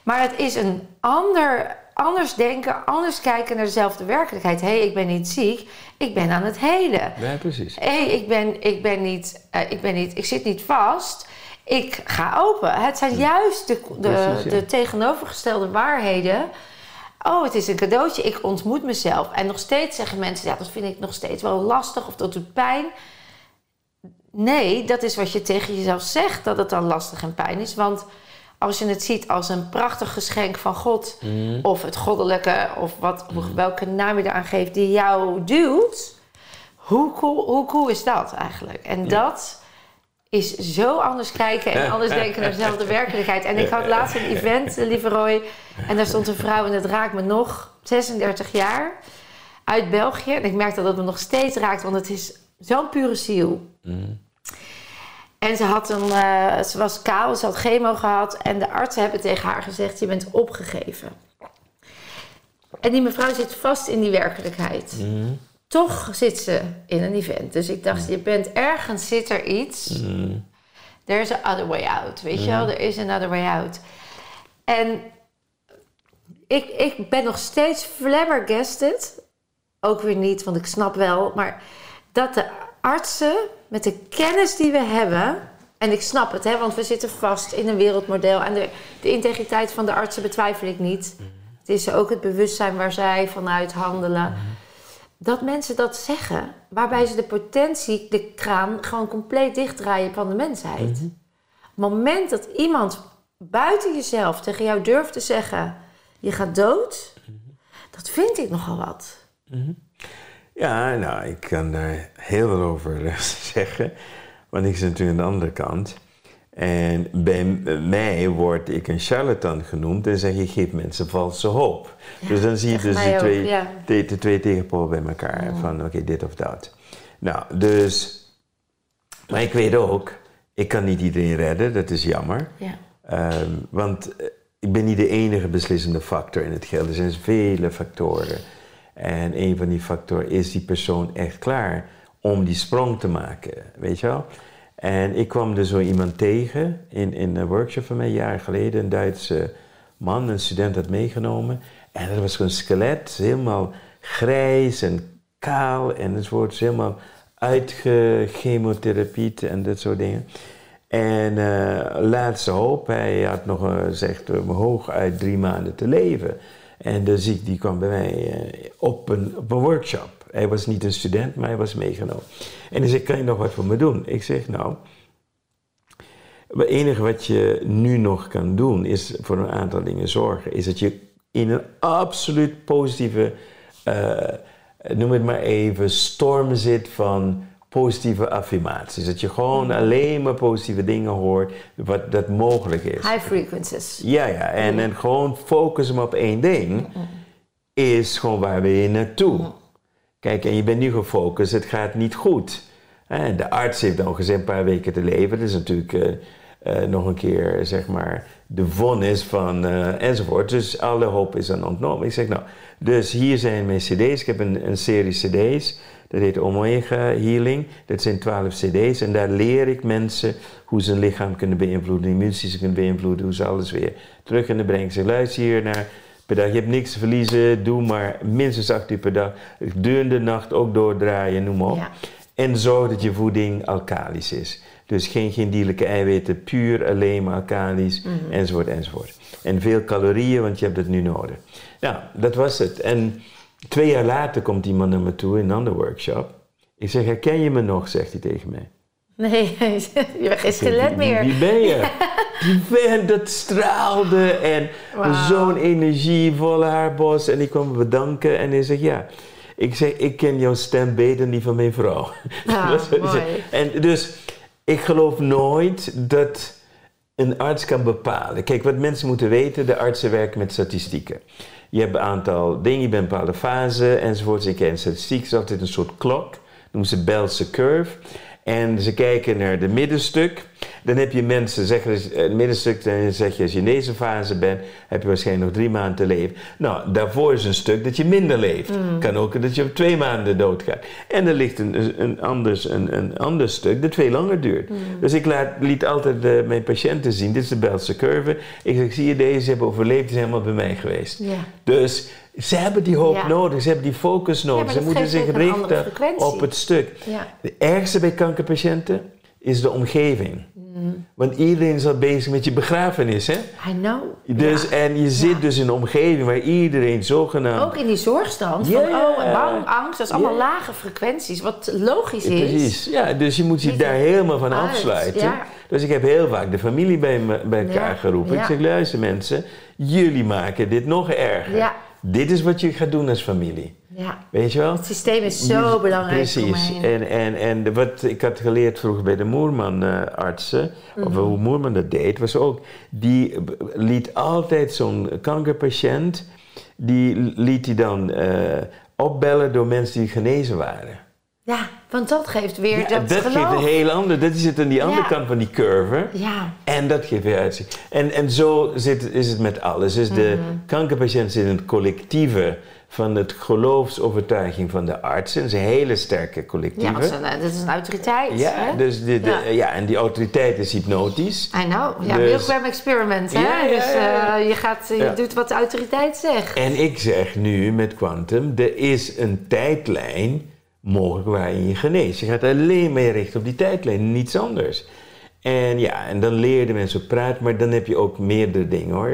maar het is een ander, anders denken, anders kijken naar dezelfde werkelijkheid. Hé, hey, ik ben niet ziek, ik ben aan het helen. Ja, precies. Hé, hey, ik, ben, ik, ben niet, eh, ik ben niet, ik zit niet vast. Ik ga open. Het zijn juist de, de, Precies, ja. de tegenovergestelde waarheden. Oh, het is een cadeautje. Ik ontmoet mezelf. En nog steeds zeggen mensen, ja, dat vind ik nog steeds wel lastig of dat doet pijn. Nee, dat is wat je tegen jezelf zegt, dat het dan lastig en pijn is. Want als je het ziet als een prachtig geschenk van God, Mhm. of het goddelijke, of wat, hoe- welke naam je eraan geeft, die jou duwt, hoe cool, hoe cool is dat eigenlijk? En dat is zo anders kijken en anders denken naar dezelfde werkelijkheid. En ik had laatst een event, eh, lieve Roy, en daar stond een vrouw en dat raakt me nog, 36 jaar, uit België. En ik merk dat het me nog steeds raakt, want het is zo'n pure ziel. En ze, had een, eh, ze was kaal, ze had chemo gehad. En de artsen hebben tegen haar gezegd: Je bent opgegeven. En die mevrouw zit vast in die werkelijkheid. Toch zit ze in een event. Dus ik dacht: Je bent ergens, zit er iets. There's a other way out. Weet je wel? Er is another way out. En ik, ik ben nog steeds flabbergasted. Ook weer niet, want ik snap wel. Maar dat de artsen met de kennis die we hebben. En ik snap het, hè, want we zitten vast in een wereldmodel. En de, de integriteit van de artsen betwijfel ik niet. Het is ook het bewustzijn waar zij vanuit handelen. Dat mensen dat zeggen, waarbij ze de potentie, de kraan, gewoon compleet dichtdraaien van de mensheid. Op het moment dat iemand buiten jezelf tegen jou durft te zeggen: je gaat dood, dat vind ik nogal wat. Ja, nou, ik kan daar heel veel over zeggen. Want ik zit natuurlijk aan de andere kant. En bij m- mij word ik een charlatan genoemd en zeg je geeft mensen valse hoop. dus dan zie je dus die twee, ja. de, de twee tegenpolen bij elkaar. Van oké, dit of dat. Nou, dus... Maar ik weet ook, ik kan niet iedereen redden, dat is jammer. Ja. Ehm, want eh, ik ben niet de enige beslissende factor in het geheel. Er zijn vele factoren. En een van die factoren is die persoon echt klaar om die sprong te maken. Weet je wel? En ik kwam er zo iemand tegen in, in een workshop van mij jaren geleden. Een Duitse man, een student had meegenomen. En dat was gewoon een skelet, helemaal grijs en kaal enzovoort. Helemaal uitgechemotherapie en dat soort dingen. En eh, laatste hoop, hij had nog uh, zegt, uh, hooguit drie maanden te leven. En de ziek die kwam bij mij op, een, op een workshop. Hij was niet een student, maar hij was meegenomen. En hij zei, kan je nog wat voor me doen? Ik zeg, nou, het enige wat je nu nog kan doen, is voor een aantal dingen zorgen. Is dat je in een absoluut positieve, uh, noem het maar even, storm zit van positieve affirmaties. Dat je gewoon alleen maar positieve dingen hoort, wat dat mogelijk is. High frequencies. Ja, ja. En, en gewoon focussen op één ding is gewoon waar we je naartoe. Kijk, en je bent nu gefocust, het gaat niet goed. De arts heeft dan gezegd een paar weken te leven. Dat is natuurlijk uh, eh, nog een keer, zeg maar, de vonnis van eh, enzovoort. Dus alle hoop is dan ontnomen. Ik zeg, nou, dus hier zijn mijn cd's. Ik heb een, een serie cd's. Dat heet Omega Healing. Dat zijn twaalf cd's. En daar leer ik mensen hoe ze hun lichaam kunnen beïnvloeden, immuunsysteem kunnen beïnvloeden, hoe ze alles weer terug kunnen brengen. Zeg, luister hier naar per dag. Je hebt niks te verliezen. Doe maar minstens acht uur per dag. Durende nacht ook doordraaien, noem maar op. Ja. En zorg dat je voeding alkalisch is. Dus geen, geen dierlijke eiwitten, puur alleen maar alkalisch, enzovoort, enzovoort. En veel calorieën, want je hebt het nu nodig. Nou, dat was het. En twee jaar later komt iemand naar me toe in een andere workshop. Ik zeg, herken je me nog, zegt hij tegen mij. Nee, je bent geen skelet meer. Wie ben je? Die vent, dat straalde en zo'n energievolle haarbos. En ik kwam me bedanken en hij zegt, ja. Ik zeg, ik ken jouw stem beter dan die van mijn vrouw. Ah, mooi. En dus, ik geloof nooit dat een arts kan bepalen. Kijk, wat mensen moeten weten, de artsen werken met statistieken. Je hebt een aantal dingen, je bent in bepaalde fasen enzovoort. Ze kijken statistiek, is altijd een soort klok. Noemen ze Bell's curve. En ze kijken naar de middenstuk. Dan heb je mensen, zeggen ze, het middenstuk, dan zeg je als je in deze fase bent, heb je waarschijnlijk nog drie maanden te leven. Nou, daarvoor is een stuk dat je minder leeft. Kan ook dat je op twee maanden doodgaat. En er ligt een, een, anders, een, een ander stuk dat veel langer duurt. Dus ik laat, liet altijd eh, mijn patiënten zien, dit is de Bell's curve. Ik zeg, zie je deze, ze hebben overleefd, die zijn helemaal bij mij geweest. Dus ze hebben die hoop Ja. nodig, ze hebben die focus nodig. ze moeten zich richten op het stuk. Ja. De ergste bij kankerpatiënten is de omgeving. Want iedereen is al bezig met je begrafenis, hè? I know. Dus, Ja. En je zit Ja. dus in een omgeving waar iedereen zogenaamd... Ook in die zorgstand van oh, en bang, angst, dat is allemaal lage frequenties, wat logisch is. Precies, ja, dus je moet Niet daar helemaal van uit, afsluiten. ja. Dus ik heb heel vaak de familie bij, me, bij elkaar geroepen. Ik zeg, luister mensen, jullie maken dit nog erger. Ja. Dit is wat je gaat doen als familie. Ja. Weet je wel? Het systeem is zo belangrijk Precies. voor mij. En, en, en wat ik had geleerd vroeger bij de Moerman-artsen, Mhm. of hoe Moerman dat deed, was ook, die liet altijd zo'n kankerpatiënt, die liet hij dan eh, opbellen door mensen die genezen waren. Ja, want dat geeft weer Ja, dat, dat geeft geloof. een heel ander, dat zit aan die andere Ja. kant van die curve. Ja, En dat geeft weer uitzicht. En, en zo zit, is het met alles. Dus de Mhm. kankerpatiënt zit in het collectieve van het geloofsovertuiging van de arts. En dat is een hele sterke ja collectieve. want dat is een- dat is een autoriteit. Ja, hè? dus de, de- Ja. ja. en die autoriteit is hypnotisch. I know. Ja, Dus- Milgram experiment. Hè? Ja, ja, dus ja, ja. eh, je, gaat, je Ja. doet wat de autoriteit zegt. En ik zeg nu met Quantum, er is een tijdlijn mogelijk waarin je geneest. Je gaat alleen maar je richten op die tijdlijn, niets anders. En ja, en dan leer je de mensen praten, maar dan heb je ook meerdere dingen hoor.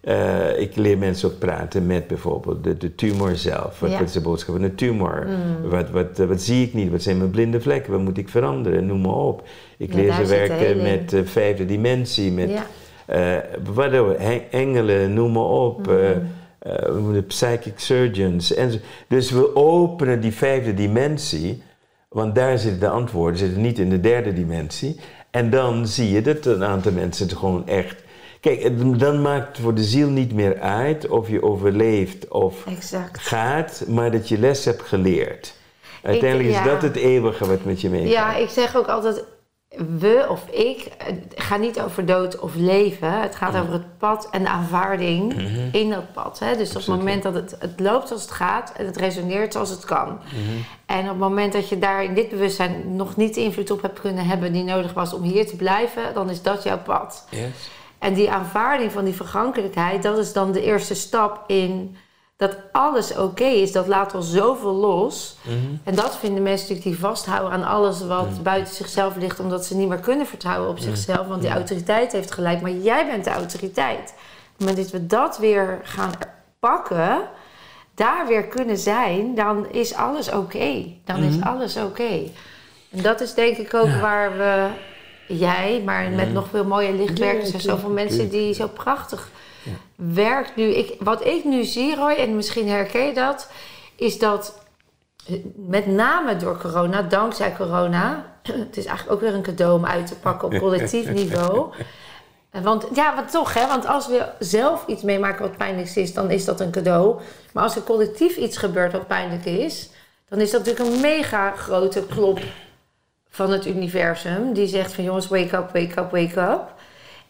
Eh, ik leer mensen ook praten met bijvoorbeeld de, de tumor zelf. Wat, Ja. wat is de boodschap van de tumor? Wat, wat, eh, wat zie ik niet? Wat zijn mijn blinde vlekken? Wat moet ik veranderen? Noem maar op. Ik Ja, leer ze de werken met de vijfde dimensie, met Ja. eh, he- engelen, noem maar op. eh, eh, we moeten psychic surgeons. En zo. Dus we openen die vijfde dimensie, want daar zitten de antwoorden, zitten niet in de derde dimensie. En dan zie je dat een aantal mensen het gewoon echt. Kijk, dan maakt het voor de ziel niet meer uit of je overleeft of Exact. gaat, maar dat je les hebt geleerd. Uiteindelijk ja. is dat het eeuwige wat met je meegaat. Ja, ik zeg ook altijd, we of ik, het gaat niet over dood of leven. Het gaat over het pad en de aanvaarding in dat pad. Hè? Dus op het moment dat het, het loopt zoals het gaat en het resoneert zoals het kan. En op het moment dat je daar in dit bewustzijn nog niet de invloed op hebt kunnen hebben die nodig was om hier te blijven, dan is dat jouw pad. Yes. En die aanvaarding van die vergankelijkheid, dat is dan de eerste stap in dat alles oké is. Dat laat al zoveel los. En dat vinden mensen natuurlijk die vasthouden aan alles wat buiten zichzelf ligt, omdat ze niet meer kunnen vertrouwen op zichzelf. Want die autoriteit heeft gelijk, maar jij bent de autoriteit. Moment dat we dat weer gaan pakken, daar weer kunnen zijn, dan is alles oké. Dan is alles oké. En dat is denk ik ook waar we, jij, maar met nog veel mooie lichtwerkers en zoveel mensen die zo prachtig werkt nu. Ik, wat ik nu zie, Roy, en misschien herken je dat, is dat eh, met name door corona, dankzij corona, het is eigenlijk ook weer een cadeau om uit te pakken op collectief niveau. Eh, Want ja, want toch, hè? Want als we zelf iets meemaken wat pijnlijk is, dan is dat een cadeau. Maar als er collectief iets gebeurt wat pijnlijk is, dan is dat natuurlijk een mega grote klop van het universum die zegt van jongens, wake up, wake up, wake up.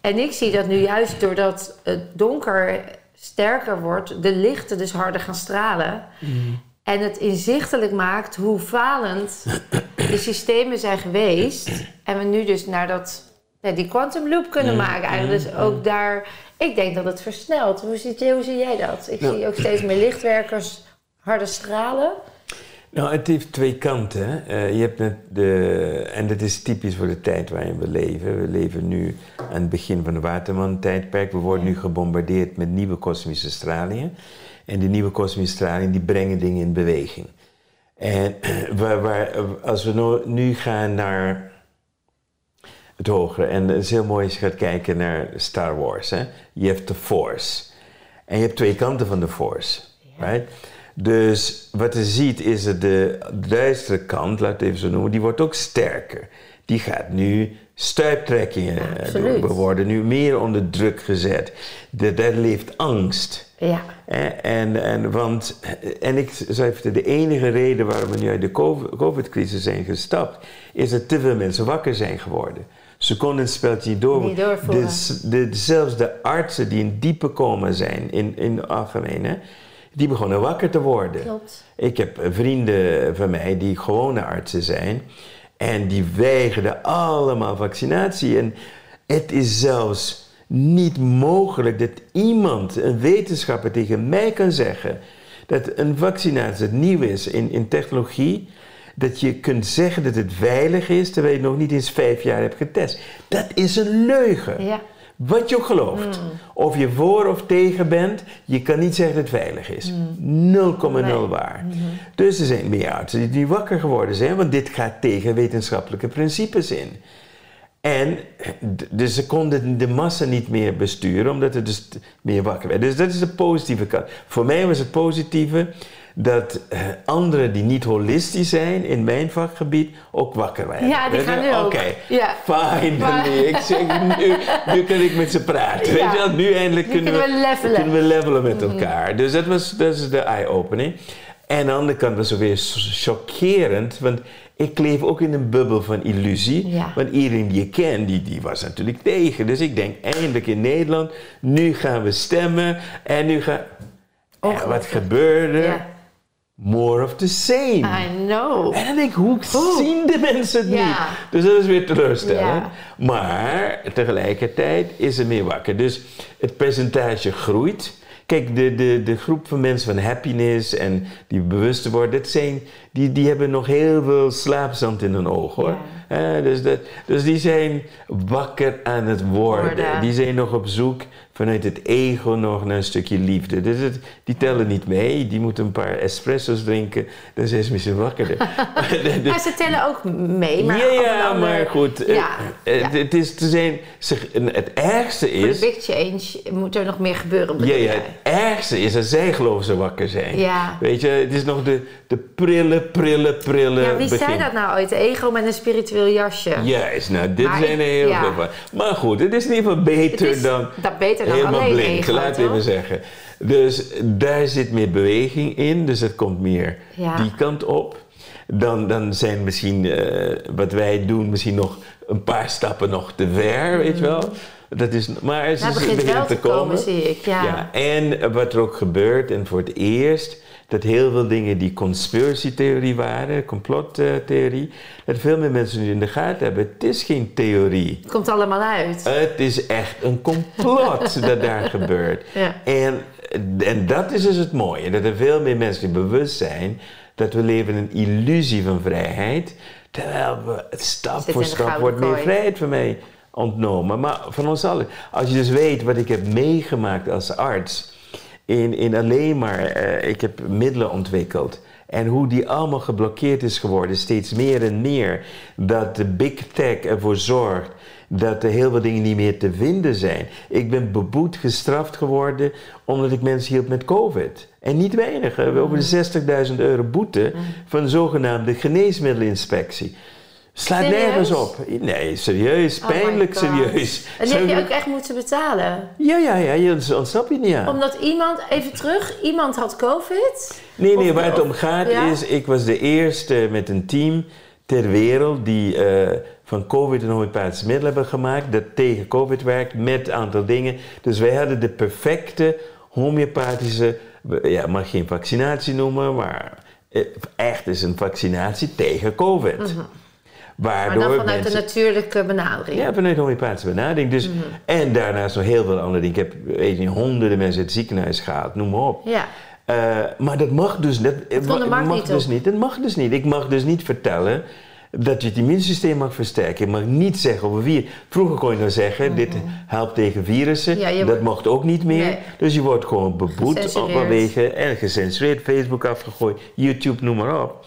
En ik zie dat nu juist doordat het donker sterker wordt, de lichten dus harder gaan stralen. En het inzichtelijk maakt hoe falend de systemen zijn geweest. En we nu dus naar dat, die quantum loop kunnen maken. Eigenlijk. Dus ook daar, ik denk dat het versnelt. Hoe zie, hoe zie jij dat? Ik Nou. zie ook steeds meer lichtwerkers harder stralen. Nou, het heeft twee kanten. Eh, je hebt net de, en dat is typisch voor de tijd waarin we leven. We leven nu aan het begin van de Waterman-tijdperk. We worden nu gebombardeerd met nieuwe kosmische stralingen. En die nieuwe kosmische stralingen die brengen dingen in beweging. En waar, waar, als we no- nu gaan naar het hogere, en het is heel mooi als je gaat kijken naar Star Wars. Hè? Je hebt de Force. En je hebt twee kanten van de Force. Right? Dus wat je ziet is dat de duistere kant, laat het even zo noemen, die wordt ook sterker. Die gaat nu stuiptrekkingen doen. We worden nu meer onder druk gezet. De- Daar leeft angst. Ja, En, en, en, want, en ik zei even, de enige reden waarom we nu uit de COVID- COVID-crisis zijn gestapt, is dat te veel mensen wakker zijn geworden. Ze konden het speltje niet door. Niet doorvoeren. Dus de, zelfs de artsen die in diepe coma zijn, in, in het algemeen, hè, die begonnen wakker te worden. klopt. Ik heb vrienden van mij die gewone artsen zijn. En die weigerden allemaal vaccinatie. En het is zelfs niet mogelijk dat iemand, een wetenschapper, tegen mij kan zeggen dat een vaccinatie dat nieuw is in, in technologie. Dat je kunt zeggen dat het veilig is terwijl je het nog niet eens vijf jaar hebt getest. Dat is een leugen. Ja. Wat je ook gelooft. Of je voor of tegen bent, je kan niet zeggen dat het veilig is. 0,0 waar. Dus er zijn meer artsen die wakker geworden zijn, want dit gaat tegen wetenschappelijke principes in. En dus ze konden de massa niet meer besturen, omdat het dus meer wakker werd. Dus dat is de positieve kant. Voor mij was het positieve dat eh, anderen die niet holistisch zijn in mijn vakgebied ook wakker werden. Ja, die gaan nu. Oké, Ja. finally. Ik zeg, nu, nu kan ik met ze praten. Ja. Weet je wel? Nu eindelijk Nu kunnen, kunnen we levelen. Mhm. kunnen we levelen met elkaar. Dus dat was dat is de eye-opening. En aan de andere kant was het weer chockerend, want ik leef ook in een bubbel van illusie. Ja. Want iedereen die je kent, die, die was natuurlijk tegen. Dus ik denk, eindelijk in Nederland, nu gaan we stemmen. En nu gaat... En wat gebeurde? Ja. More of the same. I know. En dan denk ik, hoe zien de mensen het niet? Dus dat is weer teleurstellend. Maar tegelijkertijd is er meer wakker. Dus het percentage groeit. Kijk, de, de, de groep van mensen van happiness en die bewust worden, dat zijn, die, die hebben nog heel veel slaapzand in hun ogen hoor. Eh, dus, dat, dus die zijn wakker aan het worden. Worden. Die zijn nog op zoek vanuit het ego nog naar een stukje liefde. Dus het, die tellen niet mee. Die moeten een paar espresso's drinken. Dan zijn ze misschien wakkerder. Maar ze tellen ook mee, maar ja, andere- maar goed. eh, Ja, eh, ja. Het, is te zijn, zeg, het ergste Voor de is... big change moet er nog meer gebeuren. Ja, ja, het ergste is dat zij geloven ze wakker zijn. Ja. Weet je, het is nog de, de prille, prille, prille Ja, wie begin. zei dat nou ooit? De ego met een spiritueel jasje. Juist, nou, dit Maar zijn er ik- heel ja. veel van. Maar goed, het is in ieder geval beter Het is dan dat beter dan helemaal alleen blind, ego, laat even zeggen. Dus daar zit meer beweging in, dus het komt meer Ja. die kant op. Dan, dan zijn misschien eh, wat wij doen misschien nog een paar stappen nog te ver, weet je wel. Dat is, maar het, Nou, is, begint wel te komen, zie ik. Ja. ja, en wat er ook gebeurt, en voor het eerst, dat heel veel dingen die conspiracy-theorie waren, complottheorie, dat veel meer mensen nu in de gaten hebben. Het is geen theorie. Het komt allemaal uit. Het is echt een complot dat daar gebeurt. Ja. En, en dat is dus het mooie, dat er veel meer mensen die bewust zijn dat we leven in een illusie van vrijheid, terwijl we stap Zit voor stap wordt meer vrijheid van mij ontnomen. Maar van ons allen. Als je dus weet wat ik heb meegemaakt als arts, in, in alleen maar, eh, ik heb middelen ontwikkeld. En hoe die allemaal geblokkeerd is geworden, steeds meer en meer. Dat de big tech ervoor zorgt dat er heel veel dingen niet meer te vinden zijn. Ik ben beboet, gestraft geworden omdat ik mensen hielp met COVID. En niet weinig, we hebben over de 60.000 euro boete van de zogenaamde geneesmiddelinspectie. Slaat nergens op. Nee, serieus, Oh pijnlijk serieus. En die heb je ook echt moeten betalen. Ja, ja, ja, je ontsnap je niet aan. Omdat iemand, even terug, iemand had COVID. Nee, nee, Of- waar het om gaat ja? is, ik was de eerste met een team ter wereld die eh, van COVID een homeopathische middel hebben gemaakt, dat tegen COVID werkt met een aantal dingen. Dus wij hadden de perfecte homeopathische, ja, mag geen vaccinatie noemen, maar eh, echt is een vaccinatie tegen COVID. Mhm. Waardoor Maar dan vanuit mensen, de natuurlijke benadering. ja, vanuit homeopathische benadering. Dus, Mhm. En daarnaast nog heel veel andere dingen. Ik heb weet niet, honderden mensen uit het ziekenhuis gehaald, noem maar op. Ja. Eh, maar dat mag dus, dat, de mag, niet dus op. niet. Dat mag dus niet. Ik mag dus niet vertellen dat je het immuunsysteem mag versterken. Je mag niet zeggen over vier. Vroeger kon je nou zeggen, dit helpt tegen virussen. Mhm. Ja, dat mocht ook niet meer. Nee. Dus je wordt gewoon beboet op vanwege en gecensureerd, Facebook afgegooid, YouTube, noem maar op.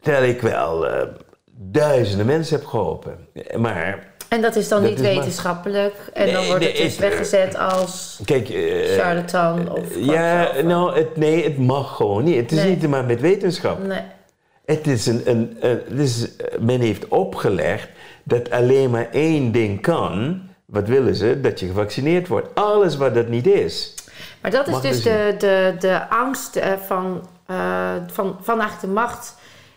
Terwijl ik wel eh, duizenden mensen heb geholpen. Maar En dat is dan Dat niet is wetenschappelijk. En dan Nee, wordt het dus weggezet als kijk... eh, charlatan of ja, kwakzalver. nou, het, nee, het mag gewoon niet. Het is Nee. niet maar met wetenschap. Nee. Het is een, een, een- het is, men heeft opgelegd dat alleen maar één ding kan. Wat willen ze? Dat je gevaccineerd wordt. Alles wat dat niet is. Maar dat is dus dus de, de, de angst eh, van, eh, van, van eigenlijk de macht.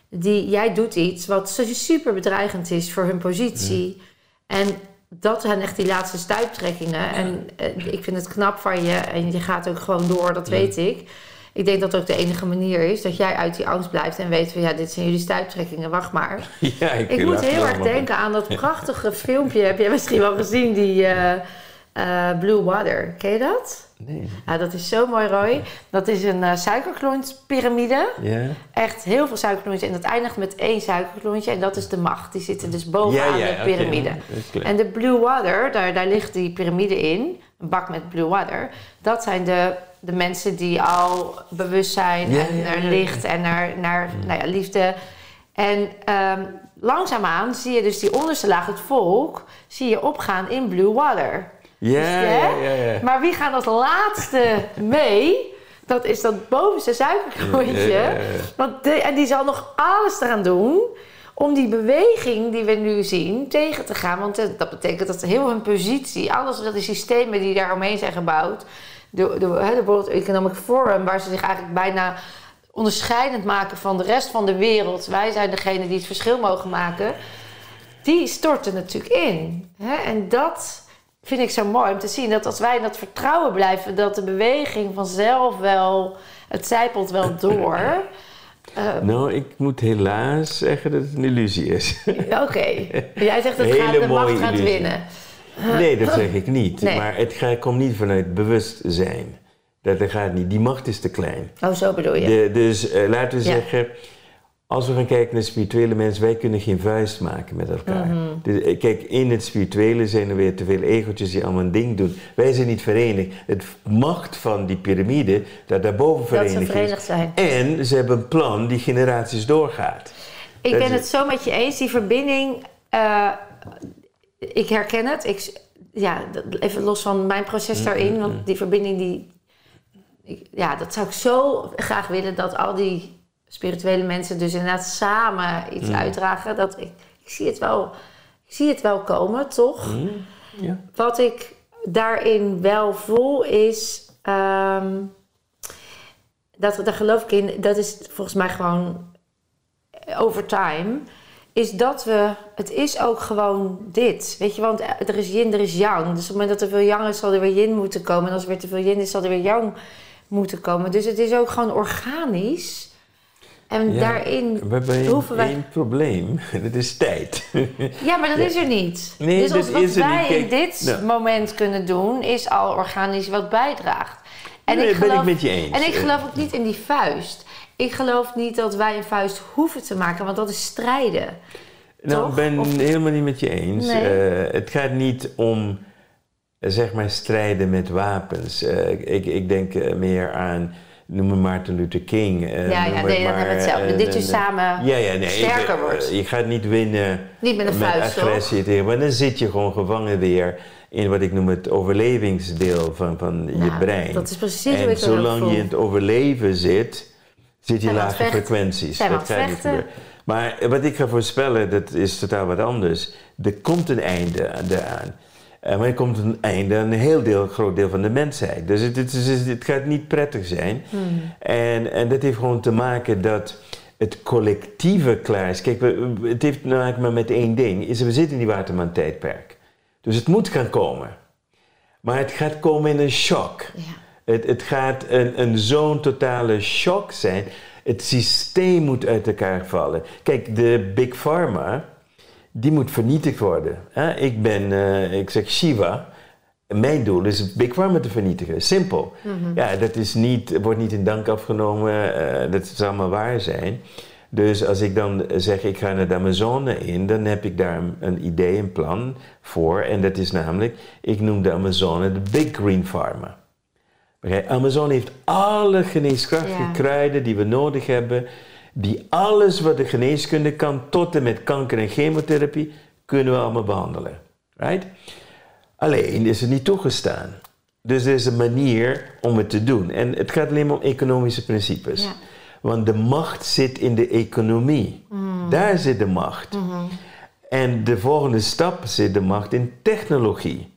Die, jij doet iets wat super bedreigend is voor hun positie. En dat zijn echt die laatste stuiptrekkingen. En eh, ik vind het knap van je. En je gaat ook gewoon door, dat weet ik. Ik denk dat ook de enige manier is dat jij uit die angst blijft en weet van ja, dit zijn jullie stuiptrekkingen, wacht maar. Ja, ik, Ik moet heel erg denken aan dat prachtige filmpje. Heb jij misschien wel gezien, die eh, eh, Blue Water. Ken je dat? Nee. Ja, dat is zo mooi, Roy. Dat is een eh suikerklontspyramide. Ja? Echt heel veel suikerklontjes. En dat eindigt met één suikerklontje. En dat is de macht. Die zitten dus bovenaan ja, de piramide. Klein. En de Blue Water, daar, daar ligt die piramide in. Een bak met Blue Water. Dat zijn de, de mensen die al bewust zijn en naar licht en naar, naar nou ja, liefde. En ehm, langzaamaan zie je dus die onderste laag, het volk, zie je opgaan in Blue Water. Ja. Maar wie gaat als laatste mee? Dat is dat bovenste ja. Want de- en die zal nog alles eraan doen om die beweging die we nu zien tegen te gaan. Want eh, dat betekent dat heel hun positie, alles wat de systemen die daar omheen zijn gebouwd, de, de, de World Economic Forum, waar ze zich eigenlijk bijna onderscheidend maken van de rest van de wereld. Wij zijn degene die het verschil mogen maken. Die storten natuurlijk in. Hè? En dat vind ik zo mooi om te zien. Dat als wij in dat vertrouwen blijven, dat de beweging vanzelf wel, het zijpelt wel door. Eh, Nou, ik moet helaas zeggen dat het een illusie is. Oké, jij zegt dat gaat, de macht gaat illusie. winnen. Nee, dat zeg ik niet. Nee. Maar het gaat, komt niet vanuit bewustzijn. Dat dat gaat niet. Die macht is te klein. Oh, zo bedoel je. De, dus eh, laten we Ja. zeggen, als we gaan kijken naar spirituele mensen, wij kunnen geen vuist maken met elkaar. Mhm. Dus, eh, kijk, in het spirituele zijn er weer te veel egootjes die allemaal een ding doen. Wij zijn niet verenigd. Het macht van die piramide, dat daarboven dat ze verenigd is. zijn. En ze hebben een plan die generaties doorgaat. Ik Dat ben het zo met je eens. Die verbinding, eh, ik herken het. Ik, ja, even los van mijn proces Mm, daarin. Want die verbinding, die, ik- ja, dat zou ik zo graag willen. Dat al die spirituele mensen dus inderdaad samen iets Mm. uitdragen. Dat ik, ik, zie het wel, ik zie het wel komen, toch? Mm. Ja. Wat ik daarin wel voel is. ehm, dat, daar geloof ik in. Dat is volgens mij gewoon over time. Is dat we. Het is ook gewoon dit. Weet je, want er is yin, er is yang. Dus op het moment dat er veel yang is, zal er weer yin moeten komen. En als er weer te veel yin is, zal er weer yang moeten komen. Dus het is ook gewoon organisch. En Ja, daarin We hebben hoeven wij. één probleem. Dat is tijd. Ja, maar dat Ja. is er niet. Nee, dus dat wat is wij niet. Kijk, in dit nou. moment kunnen doen, is al organisch wat bijdraagt. En Nee, ik ben ik geloof, met je eens. En ik geloof ook niet in die vuist. Ik geloof niet dat wij een vuist hoeven te maken, want dat is strijden. Nou, Toch? ik ben Of- helemaal niet met je eens. Nee. Eh, het gaat niet om, eh, zeg maar, strijden met wapens. Eh, ik, ik denk eh, meer aan, noem maar Martin Luther King. eh, ja, ja, nee, maar, hebben we hetzelfde. eh, Dit je samen ja, ja, nee, sterker ik, eh, wordt. Je gaat niet winnen Niet met een met vuist, toch? agressie tegen, maar dan zit je gewoon gevangen weer in wat ik noem het overlevingsdeel van, van je brein. Dat is precies hoe en ik het ook zolang voel. je in het overleven zit, zit je lage frequenties. Zijn dat gaat niet gebeuren. Maar wat ik ga voorspellen, dat is totaal wat anders. Er komt een einde aan- eraan. Maar er komt een einde aan een heel deel, groot deel van de mensheid. Dus het, het, gaat niet prettig zijn. Hmm. En, en dat heeft gewoon te maken dat het collectieve klaar is. Kijk, we, het heeft te maken maar met één ding. Is we zitten in die Waterman-tijdperk. Dus het moet gaan komen. Maar het gaat komen in een shock. Ja. Het, het gaat een, een zo'n totale shock zijn. Het systeem moet uit elkaar vallen. Kijk, de Big Pharma, die moet vernietigd worden. Ik ben, eh, ik zeg Shiva. Mijn doel is Big Pharma te vernietigen. Simpel. Ja, dat is niet, wordt niet in dank afgenomen. eh, dat zal allemaal waar zijn. Dus als ik dan zeg ik ga naar de Amazone in, dan heb ik daar een, idee, een plan voor. En dat is namelijk, ik noem de Amazone de Big Green Pharma. Amazone heeft alle geneeskrachtige Ja. kruiden die we nodig hebben. Die alles wat de geneeskunde kan, tot en met kanker en chemotherapie, kunnen we allemaal behandelen. Right? Alleen is het niet toegestaan. Dus er is een manier om het te doen. En het gaat alleen maar om economische principes. Ja. Want de macht zit in de economie. Daar zit de macht. En de volgende stap zit de macht in technologie.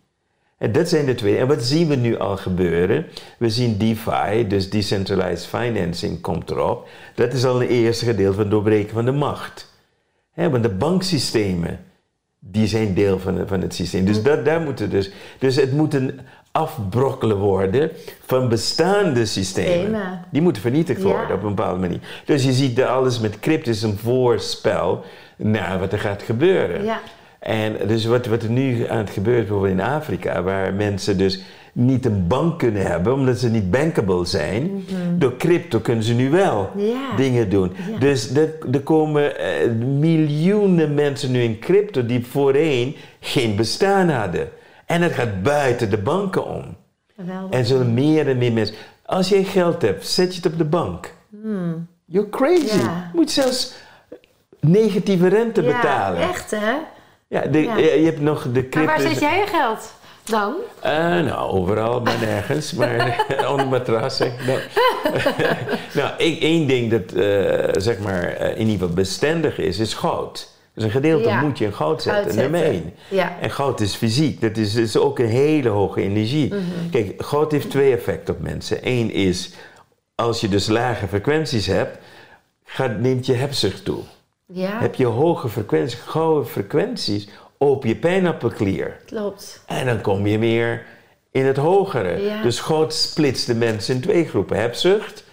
En dat zijn de twee. En wat zien we nu al gebeuren? We zien DeFi, dus Decentralized Financing, komt erop. Dat is al een eerste gedeelte van het doorbreken van de macht. Want de banksystemen, die zijn deel van, van het systeem. Dus, dat, daar moeten dus, dus het moet een afbrokkelen worden van bestaande systemen. Die moeten vernietigd Ja. worden op een bepaalde manier. Dus je ziet dat alles met crypto is een voorspel naar wat er gaat gebeuren. Ja. En dus wat, wat er nu aan het gebeuren is bijvoorbeeld in Afrika, waar mensen dus niet een bank kunnen hebben omdat ze niet bankable zijn. Door crypto kunnen ze nu wel Mhm. Dingen doen. Dus er, er komen eh, miljoenen mensen nu in crypto die voorheen geen bestaan hadden. En het gaat buiten de banken om. Geweldig. En zullen meer en meer mensen. Als jij geld hebt, zet je het op de bank. You're crazy. Je moet zelfs negatieve rente ja, betalen. echt hè? Ja, de, Ja. Je, je hebt nog de Maar waar zet jij je geld dan? Eh, nou, overal, maar nergens. Maar onder matras. zeg ik dan. nou, ik- één ding dat eh, zeg maar eh, in ieder geval bestendig is, is goud. Dus een gedeelte Ja. moet je in goud zetten, Goud nummer zetten. één. Ja. En goud is fysiek, dat is, is ook een hele hoge energie. Mhm. Kijk, goud heeft twee effecten op mensen. Eén is, als je dus lage frequenties hebt, gaat, neemt je hebzucht toe. Ja, Heb je hoge frequenties, gouden frequenties op je pijnappelklier. klopt. En dan kom je meer in het hogere. Ja. Dus God splitst de mensen in twee groepen. Hebzucht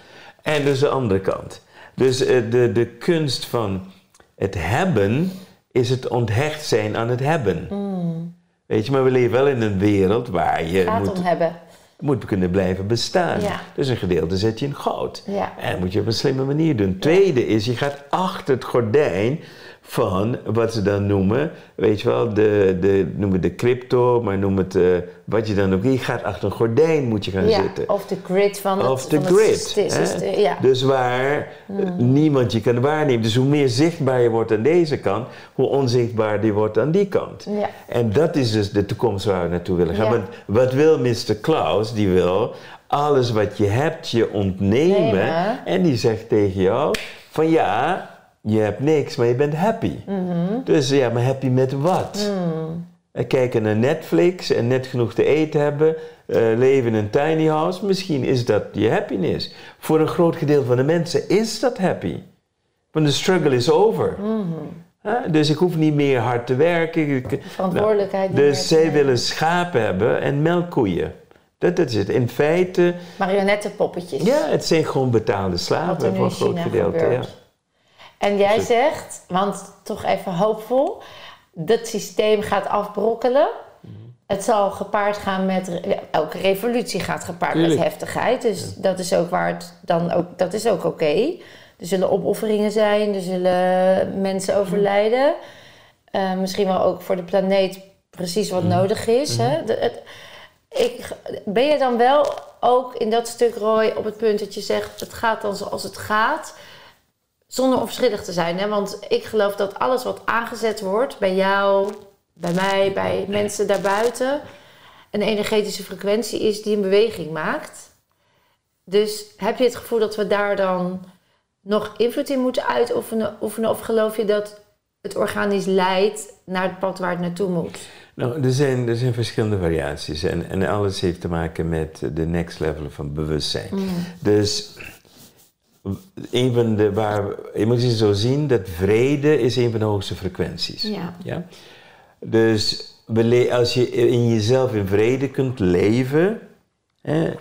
en dus de andere kant. Dus eh, de, de kunst van het hebben is het onthecht zijn aan het hebben. Weet je, maar we leven wel in een wereld waar je Mm. Gaat moet, om hebben. Moet kunnen blijven bestaan. Ja. Dus een gedeelte zet je in goud. Ja. En dat moet je op een slimme manier doen. Tweede is, je gaat achter het gordijn van wat ze dan noemen, weet je wel, de, de, noemen de crypto, maar noem het eh, wat je dan ook, je gaat achter een gordijn moet je gaan Ja, zitten. of de grid van het, Of de het grid. ja. Dus waar eh, niemand je kan waarnemen. Dus hoe meer zichtbaar je wordt aan deze kant, hoe onzichtbaar je wordt aan die kant. Ja. En dat is dus de toekomst waar we naartoe willen gaan. Want wat wil Mr. Klaus? Die wil alles wat je hebt je ontnemen. Nemen. En die zegt tegen jou van ja, je hebt niks, maar je bent happy. Mhm. Dus ja, maar happy met wat? En kijken naar Netflix en net genoeg te eten hebben, eh, leven in een tiny house, misschien is dat je happiness. Voor een groot gedeelte van de mensen is dat happy. Want de struggle is over. Hè? Dus ik hoef niet meer hard te werken. Ik- Verantwoordelijkheid Nou, dus zij willen schapen hebben en melkkoeien. Dat, dat is het. In feite, Marionettenpoppetjes. ja, het zijn gewoon betaalde slaven voor een groot China gedeelte. Ja. En jij zegt, want toch even hoopvol, dat systeem gaat afbrokkelen. Mhm. Het zal gepaard gaan met, elke revolutie gaat gepaard Tuurlijk. met heftigheid. Dus dat is ook waar het dan ook, dat is ook oké. Er zullen opofferingen zijn, er zullen Mhm. mensen overlijden. Eh, misschien wel ook voor de planeet precies wat Mhm. nodig is. Hè? De- het, ik, ben je dan wel ook in dat stuk, Roy, op het punt dat je zegt... het gaat dan zoals het gaat, zonder onverschillig te zijn? Hè? Want ik geloof dat alles wat aangezet wordt bij jou, bij mij, bij mensen daarbuiten... een energetische frequentie is die een beweging maakt. Dus heb je het gevoel dat we daar dan nog invloed in moeten uitoefenen? Oefenen, of geloof je dat het organisch leidt naar het pad waar het naartoe moet? Nou, er zijn, er zijn verschillende variaties en, en alles heeft te maken met de next level van bewustzijn. Dus een van de, waar, je moet het zo zien dat vrede is een van de hoogste frequenties. Ja. Ja? Dus als je in jezelf in vrede kunt leven, hè,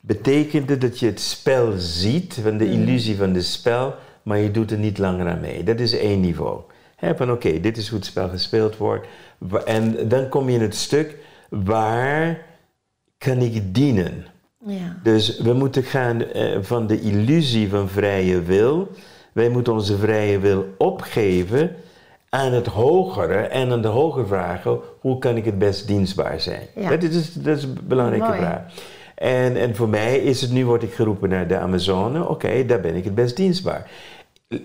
betekent het dat je het spel ziet, van de illusie van het spel, maar je doet er niet langer aan mee. Dat is één niveau. Hè, van oké, dit is hoe het spel gespeeld wordt. En dan kom je in het stuk waar kan ik dienen. Ja. Dus we moeten gaan eh, van de illusie van vrije wil. Wij moeten onze vrije wil opgeven aan het hogere en aan de hogere vragen: hoe kan ik het best dienstbaar zijn? Ja. Dat, is, dat is een belangrijke Mooi. vraag. En, en voor mij is het nu, word ik geroepen naar de Amazone, oké, daar ben ik het best dienstbaar.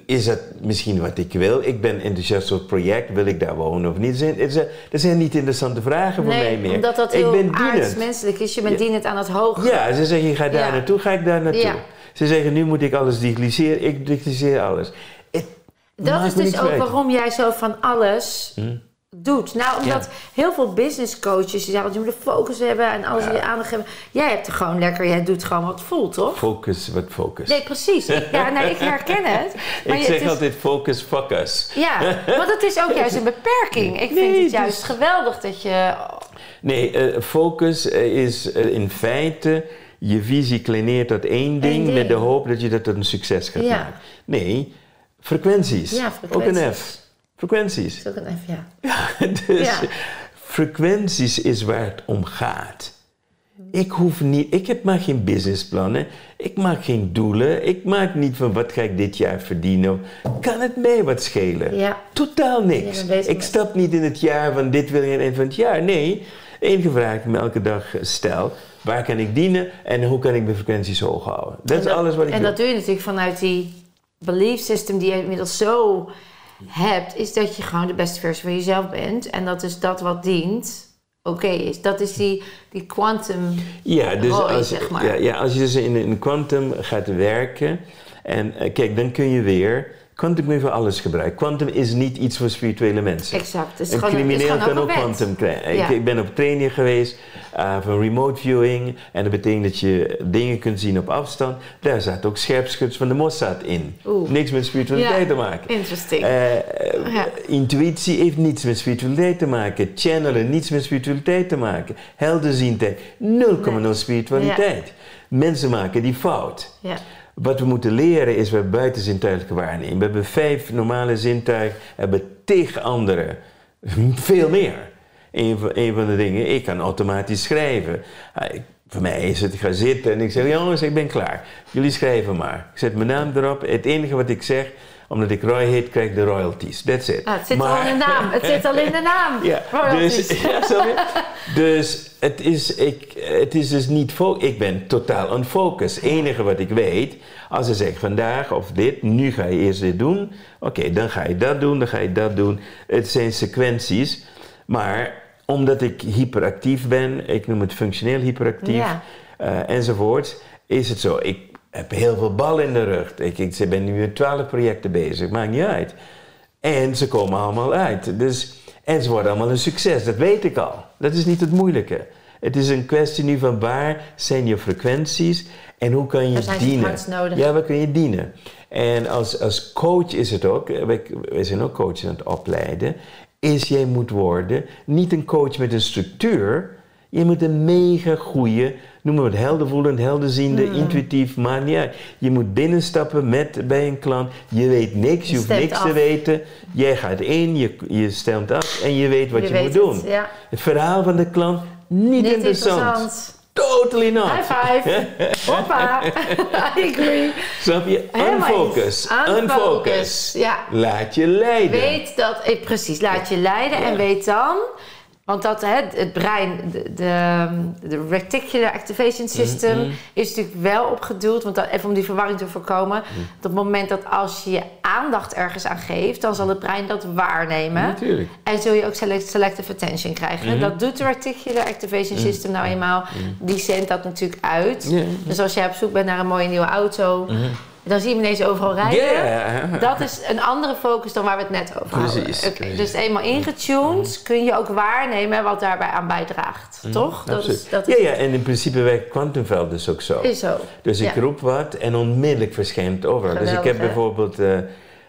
Is dat misschien wat ik wil? Ik ben enthousiast voor het project, wil ik daar wonen of niet? Dat zijn, het niet interessante vragen voor mij meer. omdat dat ik heel ben dienend. menselijk is. Je bent Ja. dienend aan het hoge. Ja, ze zeggen, je gaat daar Ja. naartoe, ga ik daar naartoe. Ja. Ze zeggen, nu moet ik alles digitaliseren, ik digitaliseer alles. Het Dat is dus ook uit. waarom jij zo van alles doet. Nou, omdat heel veel business coaches die zeggen, je moet een focus hebben en alles je aandacht hebben. Jij hebt er gewoon lekker, jij doet gewoon wat voelt, toch? Focus, wat focus. Nee, precies. Ja, nee, ik herken het. Maar ik je- zeg het is- altijd focus, focus. Ja, want het is ook juist een beperking. Ik vind Nee, het het juist geweldig dat je... Nee, eh, focus eh, is eh, in feite je visie kleineert tot één ding, ding. met de hoop dat je dat tot een succes gaat Ja. maken. Nee, frequenties. Ja, Ook een frequenties. F. Frequenties. Ook een even, ja. dus Ja. frequenties is waar het om gaat. Ik hoef niet, ik heb maar geen businessplannen, ik maak geen doelen, ik maak niet van wat ga ik dit jaar verdienen. Kan het mij wat schelen? Ja. Totaal niks. Ik stap niet in het jaar van dit wil het eind van het jaar. Nee, de enige vraag die ik me elke dag stel, waar kan ik dienen en hoe kan ik mijn frequenties hoog houden? Dat is En alles wat ik En doe. dat doe je natuurlijk vanuit die belief system die je inmiddels zo hebt, is dat je gewoon de beste versie van jezelf bent. En dat is dat wat dient, oké is. Dat is die, die quantum Ja, dus als, zeg maar. ja, ja, als je dus in een quantum gaat werken, en eh, kijk, dan kun je weer. Quantum kun je voor alles gebruiken. Quantum is niet iets voor spirituele mensen. Exact. Is een gewoon- crimineel kan ook quantum krijgen. Ja. Ik, ben op training geweest eh, van remote viewing. En dat betekent dat je dingen kunt zien op afstand. Daar zat ook scherpschuts van de Mossad in. Oeh. Niks met spiritualiteit Ja, te maken. Interesting. Eh, Ja. Intuïtie heeft niets met spiritualiteit te maken. Channelen, niets met spiritualiteit te maken. Helderziendheid, 0,0 spiritualiteit. Mensen maken die fout. ja. Wat we moeten leren is we buitenzintuigelijke waarneming. We hebben vijf normale zintuigen, hebben tig andere. Veel meer. Een van, de dingen, ik kan automatisch schrijven. Ah, voor mij is het, ik ga zitten en ik zeg, jongens, ik ben klaar. Jullie schrijven maar. Ik zet mijn naam erop. Het enige wat ik zeg, omdat ik Roy heet, krijg ik de royalties. That's it. Ah, het zit Maar- al in de naam. Het zit al in de naam. ja, Royalties. dus, ja, dus het is, ik, het is dus niet Ik ben totaal unfocused. Het enige wat ik weet, als ze zeggen vandaag of dit, nu ga je eerst dit doen. Oké, dan ga je dat doen, dan ga je dat doen. Het zijn sequenties. Maar omdat ik hyperactief ben, ik noem het functioneel hyperactief Ja. eh, enzovoort, is het zo. Ik heb heel veel bal in de rug. Ik, ik ben nu met twaalf projecten bezig, maakt niet uit. En ze komen allemaal uit. Dus, en ze worden allemaal een succes, dat weet ik al. Dat is niet het moeilijke. Het is een kwestie nu van waar zijn je frequenties en hoe kan je zijn ze dienen. nodig? Ja, waar kun je dienen? En als, als coach is het ook, eh, wij, wij zijn ook coaches aan het opleiden, is jij moet worden niet een coach met een structuur, je moet een mega goede, noem maar het heldervoelend, helderziende, Hmm. intuïtief, maar niet uit. Je moet binnenstappen met, bij een klant, je weet niks, je, Je hoeft niks te weten. Jij gaat in, je, je stemt af en je weet wat je, weet moet het, doen. Ja. Het verhaal van de klant, niet, Niet interessant. interessant. Totally not. High five. Hoppa. I agree. Snap je? Unfocus. Unfocus. Unfocus, ja. Laat je leiden. Weet dat, eh, precies, laat je leiden en weet dan, want dat hè, het brein, de, de, de reticular activation system Mhm. is natuurlijk wel opgedoeld, want dat, even om die verwarring te voorkomen, Mhm. op het moment dat als je je aandacht ergens aan geeft, dan zal het brein dat waarnemen. Natuurlijk. En zul je ook select, selective attention krijgen. Mhm. Dat doet de reticular activation system nou eenmaal. Die zendt dat natuurlijk uit. Dus als jij op zoek bent naar een mooie nieuwe auto, Dan zie je hem ineens overal rijden. Dat is een andere focus dan waar we het net over hadden. Precies. Dus eenmaal ingetuned kun je ook waarnemen wat daarbij aan bijdraagt. Toch? Dat is, dat is, ja, ja, en in principe werkt kwantumveld dus ook zo. is zo. Dus ik Ja. roep wat en onmiddellijk verschijnt overal. dus ik heb hè? bijvoorbeeld, eh,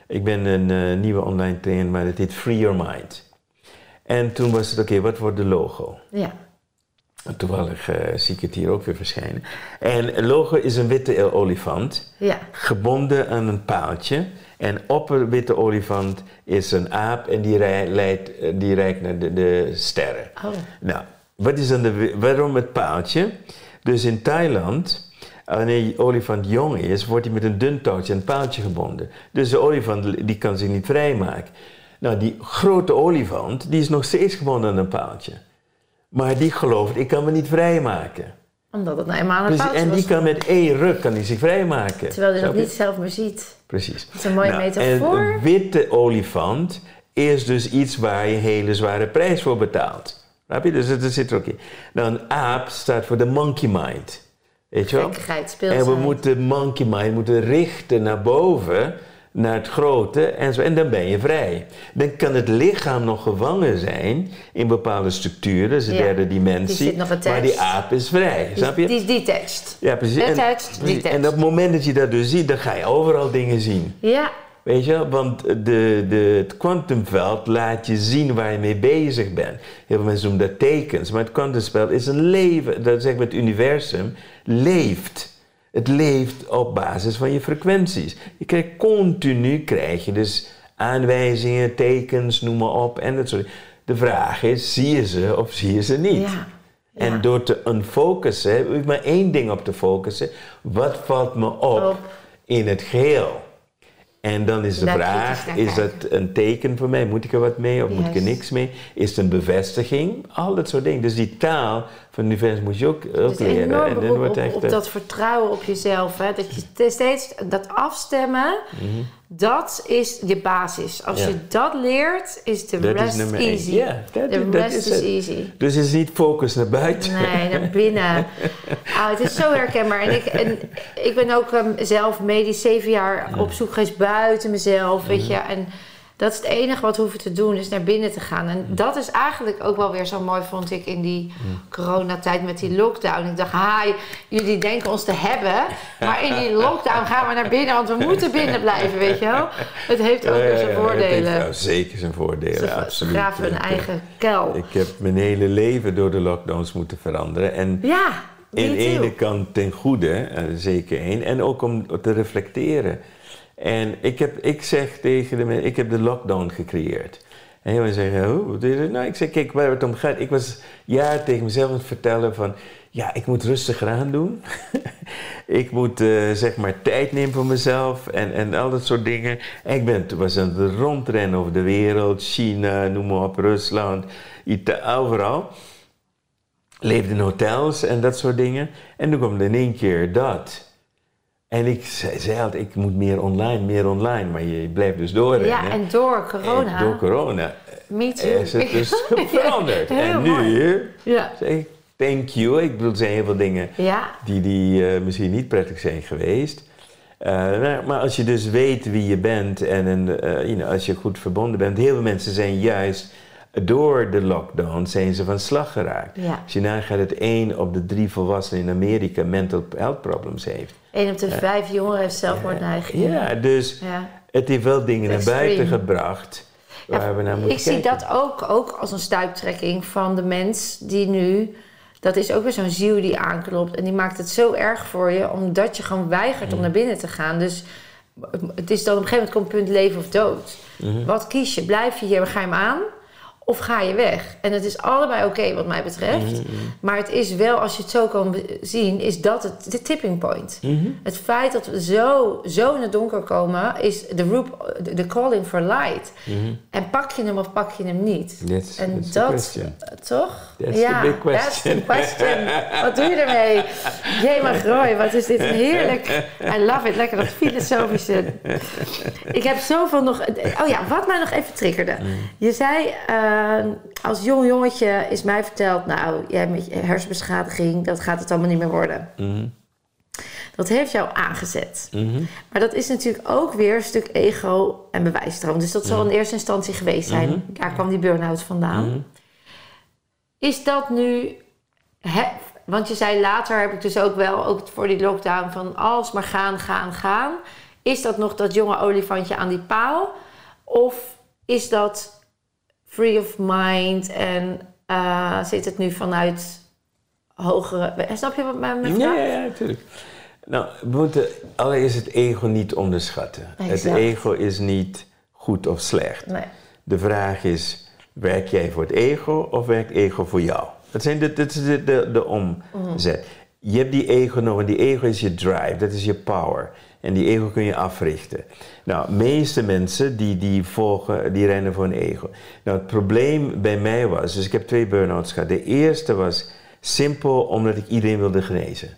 ik ben een eh, nieuwe online trainer, maar dat heet Free Your Mind. En toen was het, oké, wat wordt de logo? Ja. Toevallig eh, zie ik het hier ook weer verschijnen. En logo is een witte olifant, Ja. gebonden aan een paaltje. En op een witte olifant is een aap en die, rij- leidt, eh, die reikt naar de, de sterren. Oh. Nou, wat is dan de, waarom het paaltje? Dus in Thailand, wanneer die olifant jong is, wordt hij met een dun touwtje aan het paaltje gebonden. Dus de olifant die kan zich niet vrijmaken. Nou, die grote olifant, die is nog steeds gebonden aan een paaltje. Maar die gelooft, ik kan me niet vrijmaken. Omdat het nou eenmaal een Precies, paaltje en die was. kan met één ruk kan zich vrijmaken. Terwijl hij je? niet zelf meer ziet. Precies. Dat is een mooie Nou, metafoor. En een witte olifant is dus iets waar je een hele zware prijs voor betaalt. Snap je? Dus dat zit er ook in. Nou, een aap staat voor de monkey mind. Weet je wel? En we moeten monkey mind moeten richten naar boven, naar het grote en zo. En dan ben je vrij. Dan kan het lichaam nog gevangen zijn in bepaalde structuren, de Ja, derde dimensie. die zit nog attached. maar die aap is vrij. Die- snap je? Die is detached. ja, precies. En, precies. detached. en op het moment dat je dat dus ziet, dan ga je overal dingen zien. Ja. Weet je, want de, de, het kwantumveld laat je zien waar je mee bezig bent. Heel veel mensen noemen dat tekens, maar het kwantumveld is een leven, dat zeg met het universum, leeft. Het leeft op basis van je frequenties. Je krijgt continu, krijg je dus aanwijzingen, tekens, noem maar op en dat soort. De vraag is, zie je ze of zie je ze niet? Ja. En Ja. door te unfocussen, heb ik maar één ding op te focussen. Wat valt me op, Op. in het geheel? En dan is de vraag, is dat een teken voor mij? Moet ik er wat mee of moet ik er niks mee? Is het een bevestiging? Al dat soort dingen. Dus die taal van het universum moet je ook, leren. enorm dan wordt op, echt, op eh, dat vertrouwen op jezelf. Hè? Dat je te- steeds dat afstemmen, dat is je basis. Als Mhm. Ja. je dat leert, is de rest easy. Ja, de rest is easy. Dus het is niet focus naar buiten. Nee, naar binnen. Ah, het is zo herkenbaar. En ik, en ik ben ook ehm, zelf medisch zeven jaar op zoek geweest buiten mezelf, weet je. En dat is het enige wat we hoeven te doen, is naar binnen te gaan. En dat is eigenlijk ook wel weer zo mooi, vond ik, in die coronatijd met die lockdown. Ik dacht, ha, jullie denken ons te hebben, maar in die lockdown gaan we naar binnen, want we moeten binnen blijven, weet je wel. Het heeft ook weer zijn ja, het heeft voordelen. zeker zijn voordelen, Ze absoluut. graven hun eigen kuil. Ik heb mijn hele leven door de lockdowns moeten veranderen. En Ja, In ene kant ten goede, eh, zeker één. En ook om te reflecteren. En ik, heb, ik zeg tegen de mensen, ik heb de lockdown gecreëerd. En mensen zeggen, hoe? Nou, ik zeg, kijk, waar het om gaat. Ik was jaar tegen mezelf aan het vertellen van... Ja, ik moet rustiger aan doen. ik moet, eh, zeg maar, tijd nemen voor mezelf en, en al dat soort dingen. En ik ben, was aan het rondrennen over de wereld. China, noem maar op, Rusland, Ita overal leefde in hotels en dat soort dingen. En toen kwam er in één keer dat. En ik zei, zei altijd, ik moet meer online, meer online. Maar je blijft dus doorrennen. Ja, en door corona. En door corona Me too. is het dus veranderd. Heel en nu. Ja. zeg ik, thank you. Ik bedoel, er zijn heel veel dingen Ja, die, die eh, misschien niet prettig zijn geweest. Eh, maar, als je dus weet wie je bent en een, eh, you know, als je goed verbonden bent. Heel veel mensen zijn juist door de lockdown zijn ze van slag geraakt. Ja. Als je nagaat dat één op de drie volwassenen in Amerika mental health problems heeft. Één op de vijf jongeren heeft zelfmoordneigingen. Ja, dus het heeft wel dingen naar buiten gebracht waar we naar moeten ik zie dat ook, ook als een stuiptrekking van de mens die nu... Dat is ook weer zo'n ziel die aanklopt. En die maakt het zo erg voor je, omdat je gewoon weigert om naar binnen te gaan. Dus het is dan op een gegeven moment komt het punt leven of dood. Mhm. Wat kies je? Blijf je hier, ga je hem aan? Of ga je weg? En het is allebei oké wat mij betreft. Mhm, Maar het is wel, als je het zo kan zien, is dat het, de tipping point. Mhm. Het feit dat we zo, zo in het donker komen, is de roep, de- calling for light. En pak je hem of pak je hem niet? Mhm. En that's dat, question. toch? That's the big question. That's the question. wat doe je ermee? Jema Grooi, wat is dit heerlijk. I love it, lekker dat filosofische. Ik heb zoveel nog... Oh ja, wat mij nog even triggerde. Je zei, eh, als jong jongetje is mij verteld... nou, jij met je hersenbeschadiging, dat gaat het allemaal niet meer worden. Mhm. Dat heeft jou aangezet. Mhm. Maar dat is natuurlijk ook weer een stuk ego en bewijsstroom. Dus dat zal in eerste instantie geweest zijn. Mhm. Daar kwam die burn-out vandaan. Mhm. Is dat nu... Want je zei later heb ik dus ook wel, ook voor die lockdown, van als maar gaan, gaan, gaan. Is dat nog dat jonge olifantje aan die paal? Of is dat free of mind en eh, zit het nu vanuit hogere... Snap je wat mijn vraag? ja, ja, natuurlijk. Nou, we moeten allereerst het ego niet onderschatten. Het ego is niet goed of slecht. Nee. De vraag is, werk jij voor het ego of werkt ego voor jou? Dat, zijn de, de, de, de omzet. Je hebt die ego nodig, en die ego is je drive, dat is je power. En die ego kun je africhten. Nou, de meeste mensen die, die volgen, die rennen voor een ego. Nou, het probleem bij mij was, dus ik heb twee burn-outs gehad. De eerste was simpel omdat ik iedereen wilde genezen.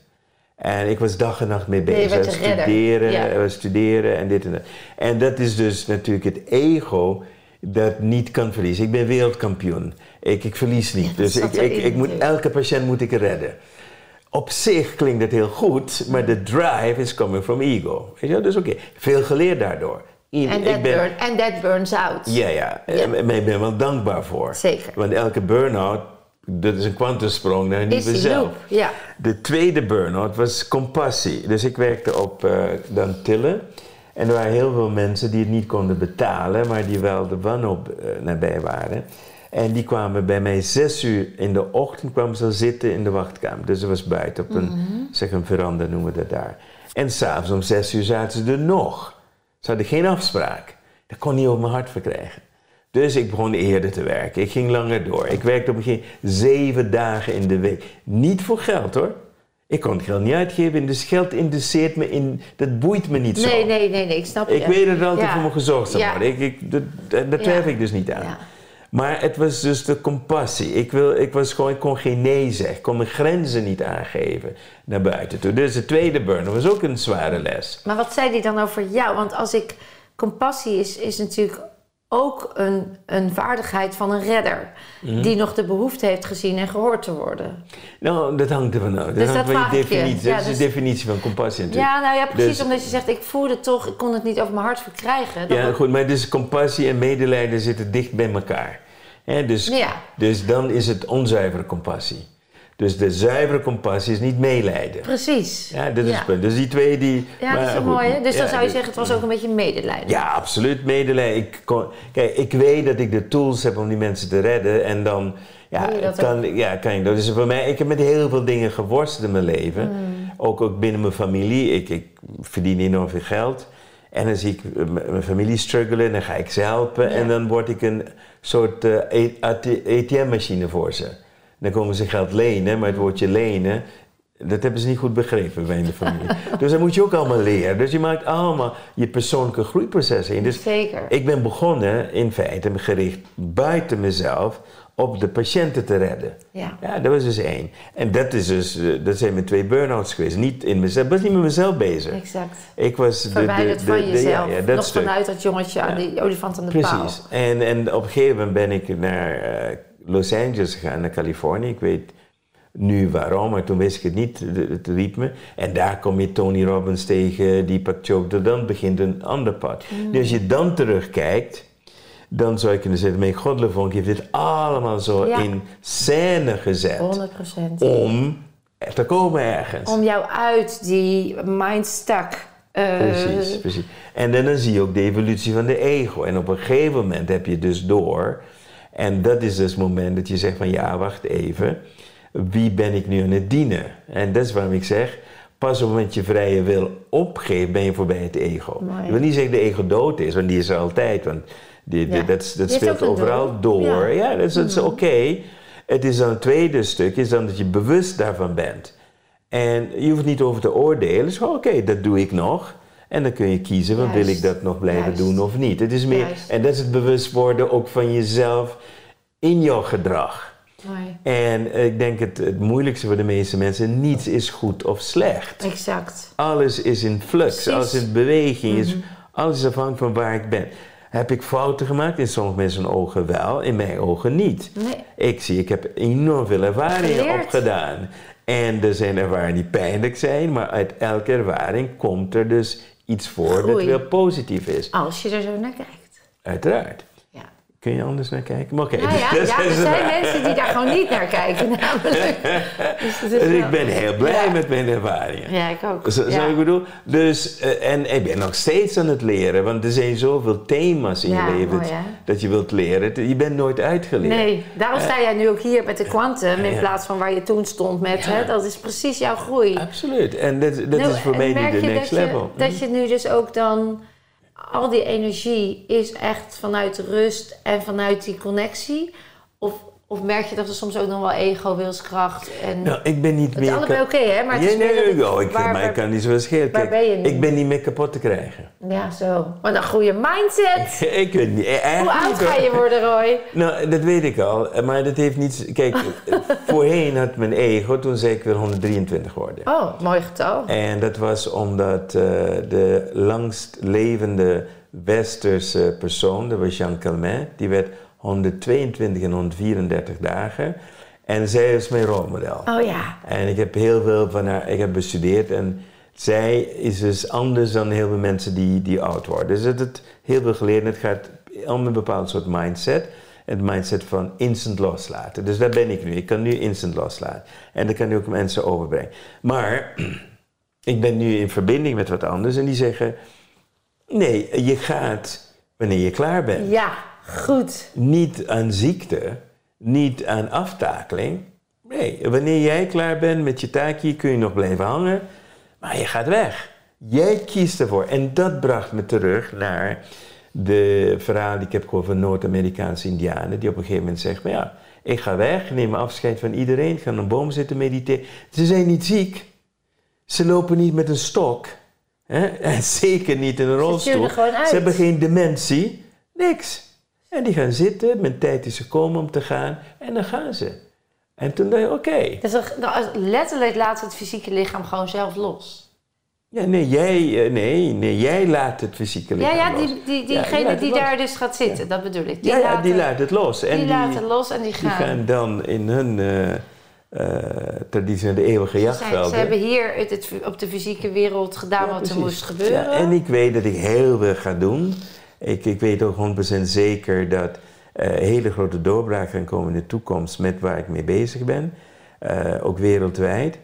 En ik was dag en nacht mee Nee, bezig. redder. studeren, Ja. studeren en dit en dat. En dat is dus natuurlijk het ego dat niet kan verliezen. Ik ben wereldkampioen. Ik, ik verlies niet. Ja, dus ik, ik, ik moet, elke patiënt moet ik redden. Op zich klinkt het heel goed, maar de drive is coming from ego. Weet je? Dus oké, veel geleerd daardoor. En burn, that burns out. ja, ja. Ja. En maar ik ben wel dankbaar voor. Zeker. Want elke burn-out, dat is een kwantumsprong naar een Is nieuwe zelf. ja. De tweede burn-out was compassie. Dus ik werkte op eh dan Tillen. En er waren heel veel mensen die het niet konden betalen, maar die wel de wanhoop eh, nabij waren. En die kwamen bij mij zes uur in de ochtend kwamen ze zitten in de wachtkamer. Dus dat was buiten op een, zeg een veranda noemen we dat daar. En s'avonds om zes uur zaten ze er nog. Ze hadden geen afspraak. Dat kon niet over mijn hart verkrijgen. Dus ik begon eerder te werken. Ik ging langer door. Ik werkte op een gegeven moment zeven dagen in de week. Niet voor geld hoor. Ik kon het geld niet uitgeven. Dus geld interesseert me in... Dat boeit me niet zo. Nee, nee, nee, nee, ik snap Ik weet dat er altijd Ja. voor me gezorgd zal Ja. worden. Ik, ik, dat, daar Ja. twijfel ik dus niet aan. Maar het was dus de compassie. Ik, wil, ik, was gewoon, ik kon geen nee zeggen. Ik kon mijn grenzen niet aangeven naar buiten toe. Dus de tweede burn was ook een zware les. Maar wat zei die dan over jou? Want als ik... Compassie is, is natuurlijk ook een, een vaardigheid van een redder. Mhm. Die nog de behoefte heeft gezien en gehoord te worden. Nou, dat hangt ervan af. Dat Dus hangt dat van je definitie. Ja, dat is dus- de definitie van compassie natuurlijk. Ja, nou ja, precies. Dus- omdat je zegt, ik voelde toch... Ik kon het niet over mijn hart verkrijgen. Ja, goed, maar dus compassie en medelijden zitten dicht bij elkaar. Dus, Ja. dus dan is het onzuivere compassie. Dus de zuivere compassie is niet meelijden. Precies. Ja, dat is Ja. het punt. Dus die twee die... Ja, dat is goed, mooi, hè? Dus dan zou je dus- zeggen, het was ook een beetje medelijden. Ja, absoluut medelijden. Ik kon, kijk, ik weet dat ik de tools heb om die mensen te redden en dan ja, kan, ja, kan ik dat. Dus voor mij, ik heb met heel veel dingen geworsteld in mijn leven. Hmm. Ook, ook binnen mijn familie. Ik, ik verdien enorm veel geld. En dan zie ik eh, mijn familie struggelen en dan ga ik ze helpen. Ja. En dan word ik een soort eh, ATM-machine voor ze. Dan komen ze geld lenen, maar het woordje lenen, dat hebben ze niet goed begrepen bij de familie. dus dat moet je ook allemaal leren. Dus je maakt allemaal je persoonlijke groeiprocessen in. Dus Zeker. ik ben begonnen in feite gericht buiten mezelf op de patiënten te redden. Ja. Ja, dat was dus één. En dat, is dus, eh, dat zijn mijn twee burn-outs geweest. Niet in mezelf, ik was niet met mezelf bezig. Exact. Ik was de, de, Verwijderd de- van de- ja, jezelf. ja, dat Nog stuk. vanuit dat jongetje aan die olifant aan de paal. Precies. En, en op een gegeven moment ben ik naar eh, Los Angeles gegaan, naar Californië. Ik weet nu waarom, maar toen wist ik het niet. Het- riep me. En daar kom je Tony Robbins tegen, Deepak Chopra. Dan begint een ander pad. Mm. Dus als je dan terugkijkt, dan zou je kunnen zeggen... Mijn God, Levonk heeft dit allemaal zo Ja. in scène gezet. 100%. Om er te komen ergens. Om jou uit die mindstuck... eh, Precies, precies. En dan, dan zie je ook de evolutie van de ego. En op een gegeven moment heb je dus door. En dat is dus het moment dat je zegt van ja, wacht even. Wie ben ik nu aan het dienen? En dat is waarom ik zeg, pas op het moment je vrije wil opgeeft, ben je voorbij het ego. Mooi. Ik wil niet zeggen dat de ego dood is, want die is er altijd. Want die, Ja. dat, dat Die heeft speelt overal door. Ja. Ja, dat is, dat is oké. Het is dan het tweede stuk, is dan dat je bewust daarvan bent. En je hoeft niet over te oordelen. Het is gewoon, oké, dat doe ik nog. En dan kun je kiezen, van, wil ik dat nog blijven Juist. doen of niet. Het is meer, Juist. en dat is het bewust worden ook van jezelf in jouw gedrag. Mooi. En ik denk het, het moeilijkste voor de meeste mensen, niets is goed of slecht. Exact. Alles is in flux, Precies. Mhm. alles is in beweging, is, alles is afhankelijk van waar ik ben. Heb ik fouten gemaakt? In sommige mensen ogen wel, in mijn ogen niet. Nee. Ik zie, ik heb enorm veel ervaringen Geleerd. opgedaan. En er zijn ervaringen die pijnlijk zijn, maar uit elke ervaring komt er dus iets voor dat weer positief is. Als je er zo naar kijkt. Uiteraard. Kun je anders naar kijken? Maar oké. Nou ja, ja, er zijn mensen die daar gewoon niet naar kijken, namelijk. Dus, dus ik ben heel blij met mijn ervaringen. Ja, ik ook. Zo, ja. ik bedoel? Dus, uh, en ik ben nog steeds aan het leren, want er zijn zoveel thema's in je leven mooi, dat je wilt leren. Je bent nooit uitgeleerd. Nee, daarom sta jij nu ook hier met de quantum in plaats van waar je toen stond met, hè, dat is precies jouw groei. Absoluut, en dat, dat nou, is voor mij nu de next dat level. Je, dat je nu dus ook dan al die energie is echt vanuit rust en vanuit die connectie? Of, of merk je dat er soms ook nog wel ego, wilskracht en... Nou, ik ben niet het meer... is allebei oké, hè? Maar het ja, is nee, nee, nee, oh, ik, waar, maar ik kan niet zo schelen. Waar ben je nu? Ik ben niet meer kapot te krijgen. Ja, zo. Wat een goede mindset! ik weet niet. Hoe oud ga je worden, Roy? Nou, dat weet ik al. Maar dat heeft niets... Kijk, voorheen had mijn ego, toen zei ik weer 123 worden. Oh, mooi getal. En dat was omdat uh, de langst levende westerse persoon, dat was Jean Calment, die werd 122 en 134 dagen. En zij is mijn rolmodel. Oh ja. En ik heb heel veel van haar, ik heb bestudeerd en zij is dus anders dan heel veel mensen die, die oud worden. Dus het heeft heel veel geleerd het gaat om een bepaald soort mindset. Het mindset van instant loslaten. Dus daar ben ik nu. Ik kan nu instant loslaten. En dat kan ik ook mensen overbrengen. Maar ik ben nu in verbinding met wat anders en die zeggen Nee, je gaat wanneer je klaar bent. Ja, goed. Niet aan ziekte, niet aan aftakeling. Nee, wanneer jij klaar bent met je taakje, kun je nog blijven hangen, maar je gaat weg. Jij kiest ervoor. En dat bracht me terug naar de verhaal die ik heb gehoord van Noord-Amerikaanse indianen, die op een gegeven moment zeggen, maar ja, ik ga weg, neem afscheid van iedereen, ga aan een boom zitten mediteren. Ze zijn niet ziek. Ze lopen niet met een stok. Hè? En zeker niet in een rolstoel. Ze hebben geen dementie, niks. En die gaan zitten, mijn tijd is gekomen om te gaan, en dan gaan ze. En toen dacht je, oké. Okay. Dus letterlijk laat het fysieke lichaam gewoon zelf los. Ja, nee, jij, nee, nee, jij laat het fysieke lichaam ja, ja, los. Die, die, diegene ja, die daar dus gaat zitten, ja. dat bedoel ik. Die ja, ja, die laat het los. En die, die laten los en die gaan... Die gaan dan in hun... Uh, uh, traditie de eeuwige jachtvelden. Ze hebben hier het, het, op de fysieke wereld gedaan wat er moest gebeuren. Ja, en ik weet dat ik heel veel ga doen. Ik, ik weet ook 100% zeker dat uh, hele grote doorbraken gaan komen in de toekomst met waar ik mee bezig ben. Uh, ook wereldwijd.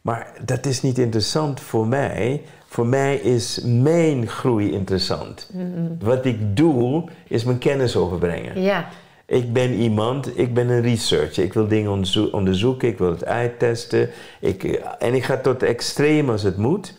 Maar dat is niet interessant voor mij. Voor mij is mijn groei interessant. Mm -hmm. Wat ik doe, is mijn kennis overbrengen. Ja. Ik ben iemand, ik ben een researcher. Ik wil dingen onderzo onderzoeken, ik wil het uittesten. Ik, en ik ga tot extreem als het moet.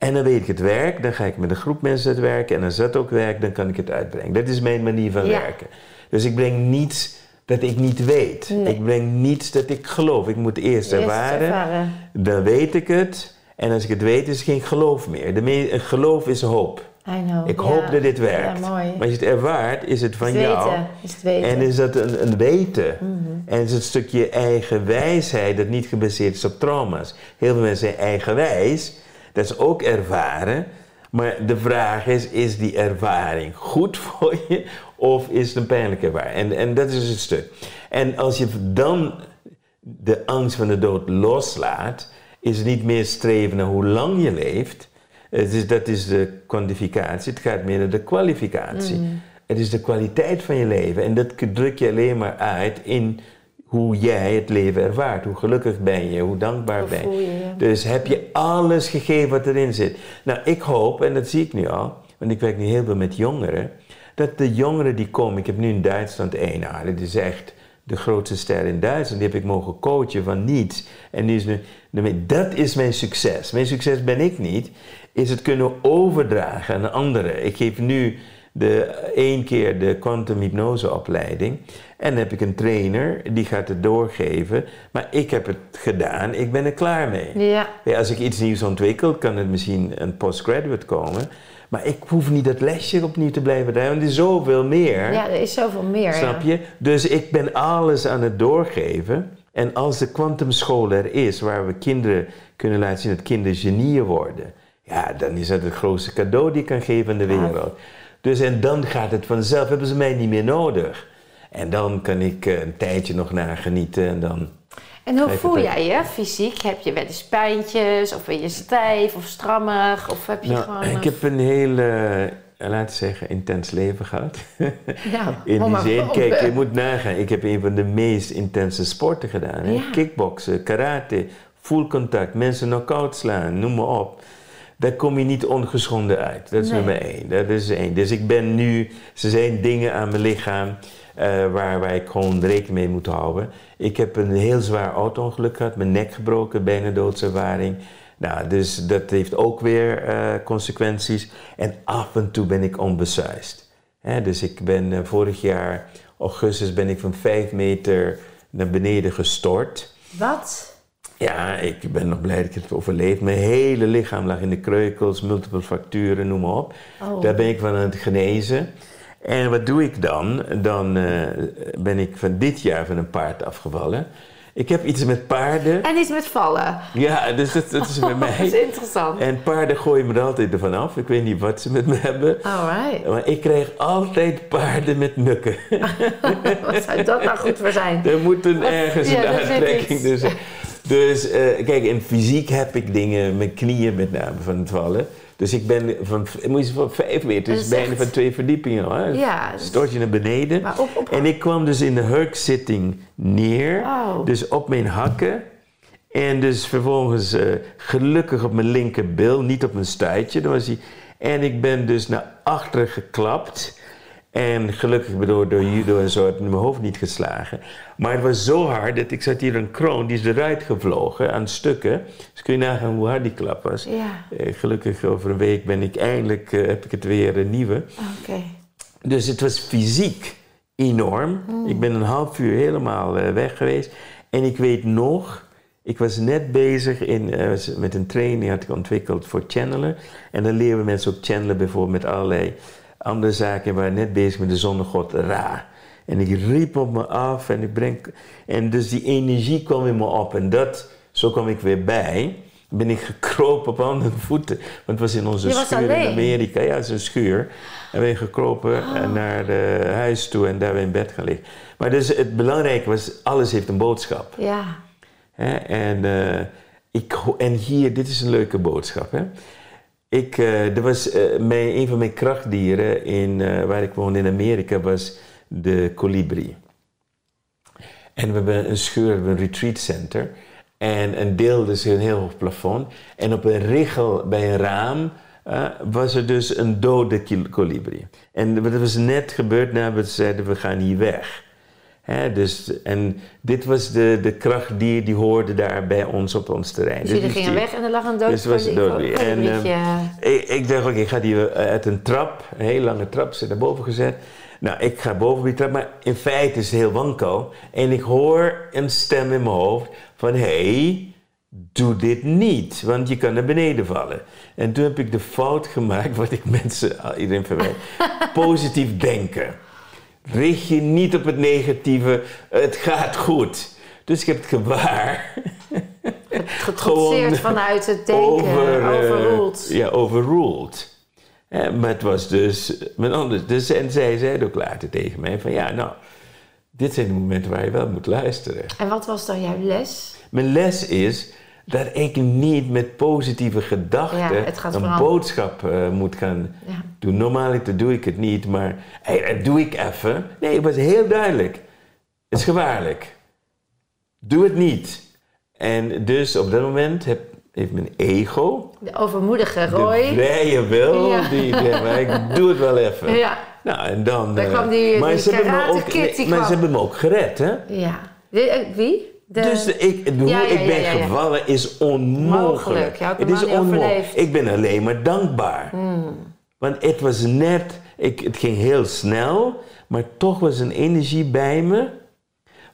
En dan weet ik het werk, dan ga ik met een groep mensen het werken. En als dat ook werkt, dan kan ik het uitbrengen. Dat is mijn manier van ja. werken. Dus ik breng niets dat ik niet weet. Nee. Ik breng niets dat ik geloof. Ik moet eerst, Eerst ervaren, ervaren. dan weet ik het. En als ik het weet, is het geen geloof meer. De me geloof is hoop. I know. Ik ja. hoop dat dit werkt. Ja, mooi. Maar als je het ervaart, is het van Het jou. weten. Is het weten. En is dat een, een weten. Mhm. En is het stukje eigen wijsheid dat niet gebaseerd is op trauma's. Heel veel mensen zijn eigenwijs. Dat is ook ervaren. Maar de vraag is, is die ervaring goed voor je? Of is het een pijnlijke ervaring? En, en dat is het stuk. En als je dan de angst van de dood loslaat... is het niet meer streven naar hoe lang je leeft... Het is, dat is de kwantificatie. Het gaat meer naar de kwalificatie. Mm. Het is de kwaliteit van je leven. En dat druk je alleen maar uit in hoe jij het leven ervaart. Hoe gelukkig ben je, hoe dankbaar ben je. Dus heb je alles gegeven wat erin zit. Nou, ik hoop, en dat zie ik nu al, want ik werk nu heel veel met jongeren, dat de jongeren die komen, ik heb nu in Duitsland één, nou, dit is echt de grootste ster in Duitsland, die heb ik mogen coachen van niets. En nu is nu, dat is mijn succes. Mijn succes ben ik niet, is het kunnen overdragen aan anderen. Ik geef nu de, één keer de quantum hypnoseopleiding. En dan heb ik een trainer, die gaat het doorgeven. Maar ik heb het gedaan, ik ben er klaar mee. Ja. Ja, als ik iets nieuws ontwikkel, kan het misschien een postgraduate komen. Maar ik hoef niet dat lesje opnieuw te blijven draaien, want er is zoveel meer. ja, er is zoveel meer. Snap ja. je? Dus ik ben alles aan het doorgeven. En als de kwantumschool er is, waar we kinderen kunnen laten zien dat kinderen genieën worden, ja, dan is dat het grootste cadeau die ik kan geven aan de wereld. Dus en dan gaat het vanzelf, hebben ze mij niet meer nodig. En dan kan ik eh, een tijdje nog nagenieten en dan En hoe voel jij je fysiek? Heb je wel eens pijntjes? Of ben je stijf of strammig? Of heb je Nou, gewoon... ik heb een heel, eh, laten we zeggen, intens leven gehad. Nou, In die zin, kijk, je moet nagaan. Ik heb een van de meest intense sporten gedaan. Hè? Ja. Kickboksen, karate, full contact, mensen knock-out slaan, noem maar op. Daar kom je niet ongeschonden uit. Dat is Nee. nummer één. Dat is één. Dus ik ben nu, er zijn dingen aan mijn lichaam eh, waar, waar ik gewoon rekening mee moet houden. Ik heb een heel zwaar auto-ongeluk gehad, mijn nek gebroken, bijna doodservaring. Nou, dus dat heeft ook weer eh, consequenties. En af en toe ben ik onbesuisd. Hè, dus ik ben eh, vorig jaar, augustus, ben ik van vijf meter naar beneden gestort. Wat? Ja, ik ben nog blij dat ik het overleefd. Mijn hele lichaam lag in de kreukels, multiple fracturen, noem maar op. Oh. Daar ben ik van aan het genezen. En wat doe ik dan? Dan eh, ben ik van dit jaar van een paard afgevallen. Ik heb iets met paarden. En iets met vallen. Ja, dus dat, dat is bij Dat is mij. interessant. En paarden gooien me er altijd ervan af. Ik weet niet wat ze met me hebben. Alright. Maar ik krijg altijd paarden met nukken. Wat zou dat nou goed voor zijn? Er moet een ergens Ja, een aantrekking tussen. Dus eh, kijk, in fysiek heb ik dingen, mijn knieën met name van het vallen. Dus ik ben van, moet je van vijf meter, dus bijna echt- van twee verdiepingen. Hoor. Ja. Stort je naar beneden. Maar op, op, En ik kwam dus in de hurkzitting neer, Oh. dus op mijn hakken. En dus vervolgens eh, gelukkig op mijn linkerbil, niet op mijn stuitje. Dan was hij. En ik ben dus naar achteren geklapt. En gelukkig door, door judo en zo heb ik mijn hoofd niet geslagen. Maar het was zo hard dat ik zat hier een kroon, die is eruit gevlogen aan stukken. Dus kun je nagaan hoe hard die klap was. Ja, Eh, gelukkig over een week ben ik eindelijk, eh, heb ik het weer een nieuwe. oké. Dus het was fysiek enorm. Ik ben een half uur helemaal eh, weg geweest. En ik weet nog, ik was net bezig in, met een training had ik ontwikkeld voor channelen. En dan leren we mensen ook channelen bijvoorbeeld met allerlei andere zaken. Waren net bezig met de zonnegod Ra. En ik riep op me af en ik breng... En dus die energie kwam in me op. En dat, zo kwam ik weer bij. Ben ik gekropen op handen en voeten. Want het was in onze Je schuur in? Amerika. Ja, het is een schuur. En ben ik gekropen eh, naar de huis toe en daar ben ik in bed gaan liggen. Maar dus het belangrijke was, alles heeft een boodschap. Ja. En, eh, ik, en hier, dit is een leuke boodschap. Hè? Ik, eh, er was, eh, een van mijn krachtdieren in, eh, waar ik woonde in Amerika was de kolibrie. En we hebben een schuur, we hebben een retreat center. En een deel, dus een heel hoog plafond. En op een richel bij een raam was er dus een dode kolibrie. En dat was net gebeurd nadat we zeiden, we gaan hier weg. Dus, en dit was de, de krachtdier die hoorde daar bij ons op ons terrein. Dus jullie die gingen weg en er lag een dood Dus was dood weer. En, kolibrietje. ik, ik dacht, oké, ik ga die eh, uit een trap, een hele lange trap, zit naar boven gezet. Nou, ik ga boven die trap, maar in feite is het heel wankel. En ik hoor een stem in mijn hoofd van, hé, hey, doe dit niet, want je kan naar beneden vallen. En toen heb ik de fout gemaakt, wat ik mensen, ah, iedereen verwijt, positief denken. Richt je niet op het negatieve, het gaat goed. Dus ik heb het gewaar Getrotseerd vanuit het denken. over, eh, overruled. ja, overruled. Maar het was dus met anders. Dus, en zij zei ook later tegen mij van ja, nou, dit zijn de momenten waar je wel moet luisteren. En wat was dan jouw les? Mijn les is dat ik niet met positieve gedachten Ja, een boodschap eh, moet gaan Ja. doen. Normaliter doe ik het niet, maar hey, dat doe ik even. Nee, het was heel duidelijk. Het is gevaarlijk. Doe het niet. En dus op dat moment heb, heeft mijn ego, De overmoedige de Roy. vrije wil, Ja. die maar ik doe het wel even. Ja, Nou, en dan... Daar eh, kwam die- maar die ze hebben me ook, maar ze hebben me ook gered, hè? ja. De- eh, wie? De, Dus de- ik, de- hoe ja, ik ben ja, gevallen is onmogelijk. Het is onmogelijk. Hmm. Ik ben alleen maar dankbaar. Want het was net, ik, het ging heel snel, maar toch was een energie bij me.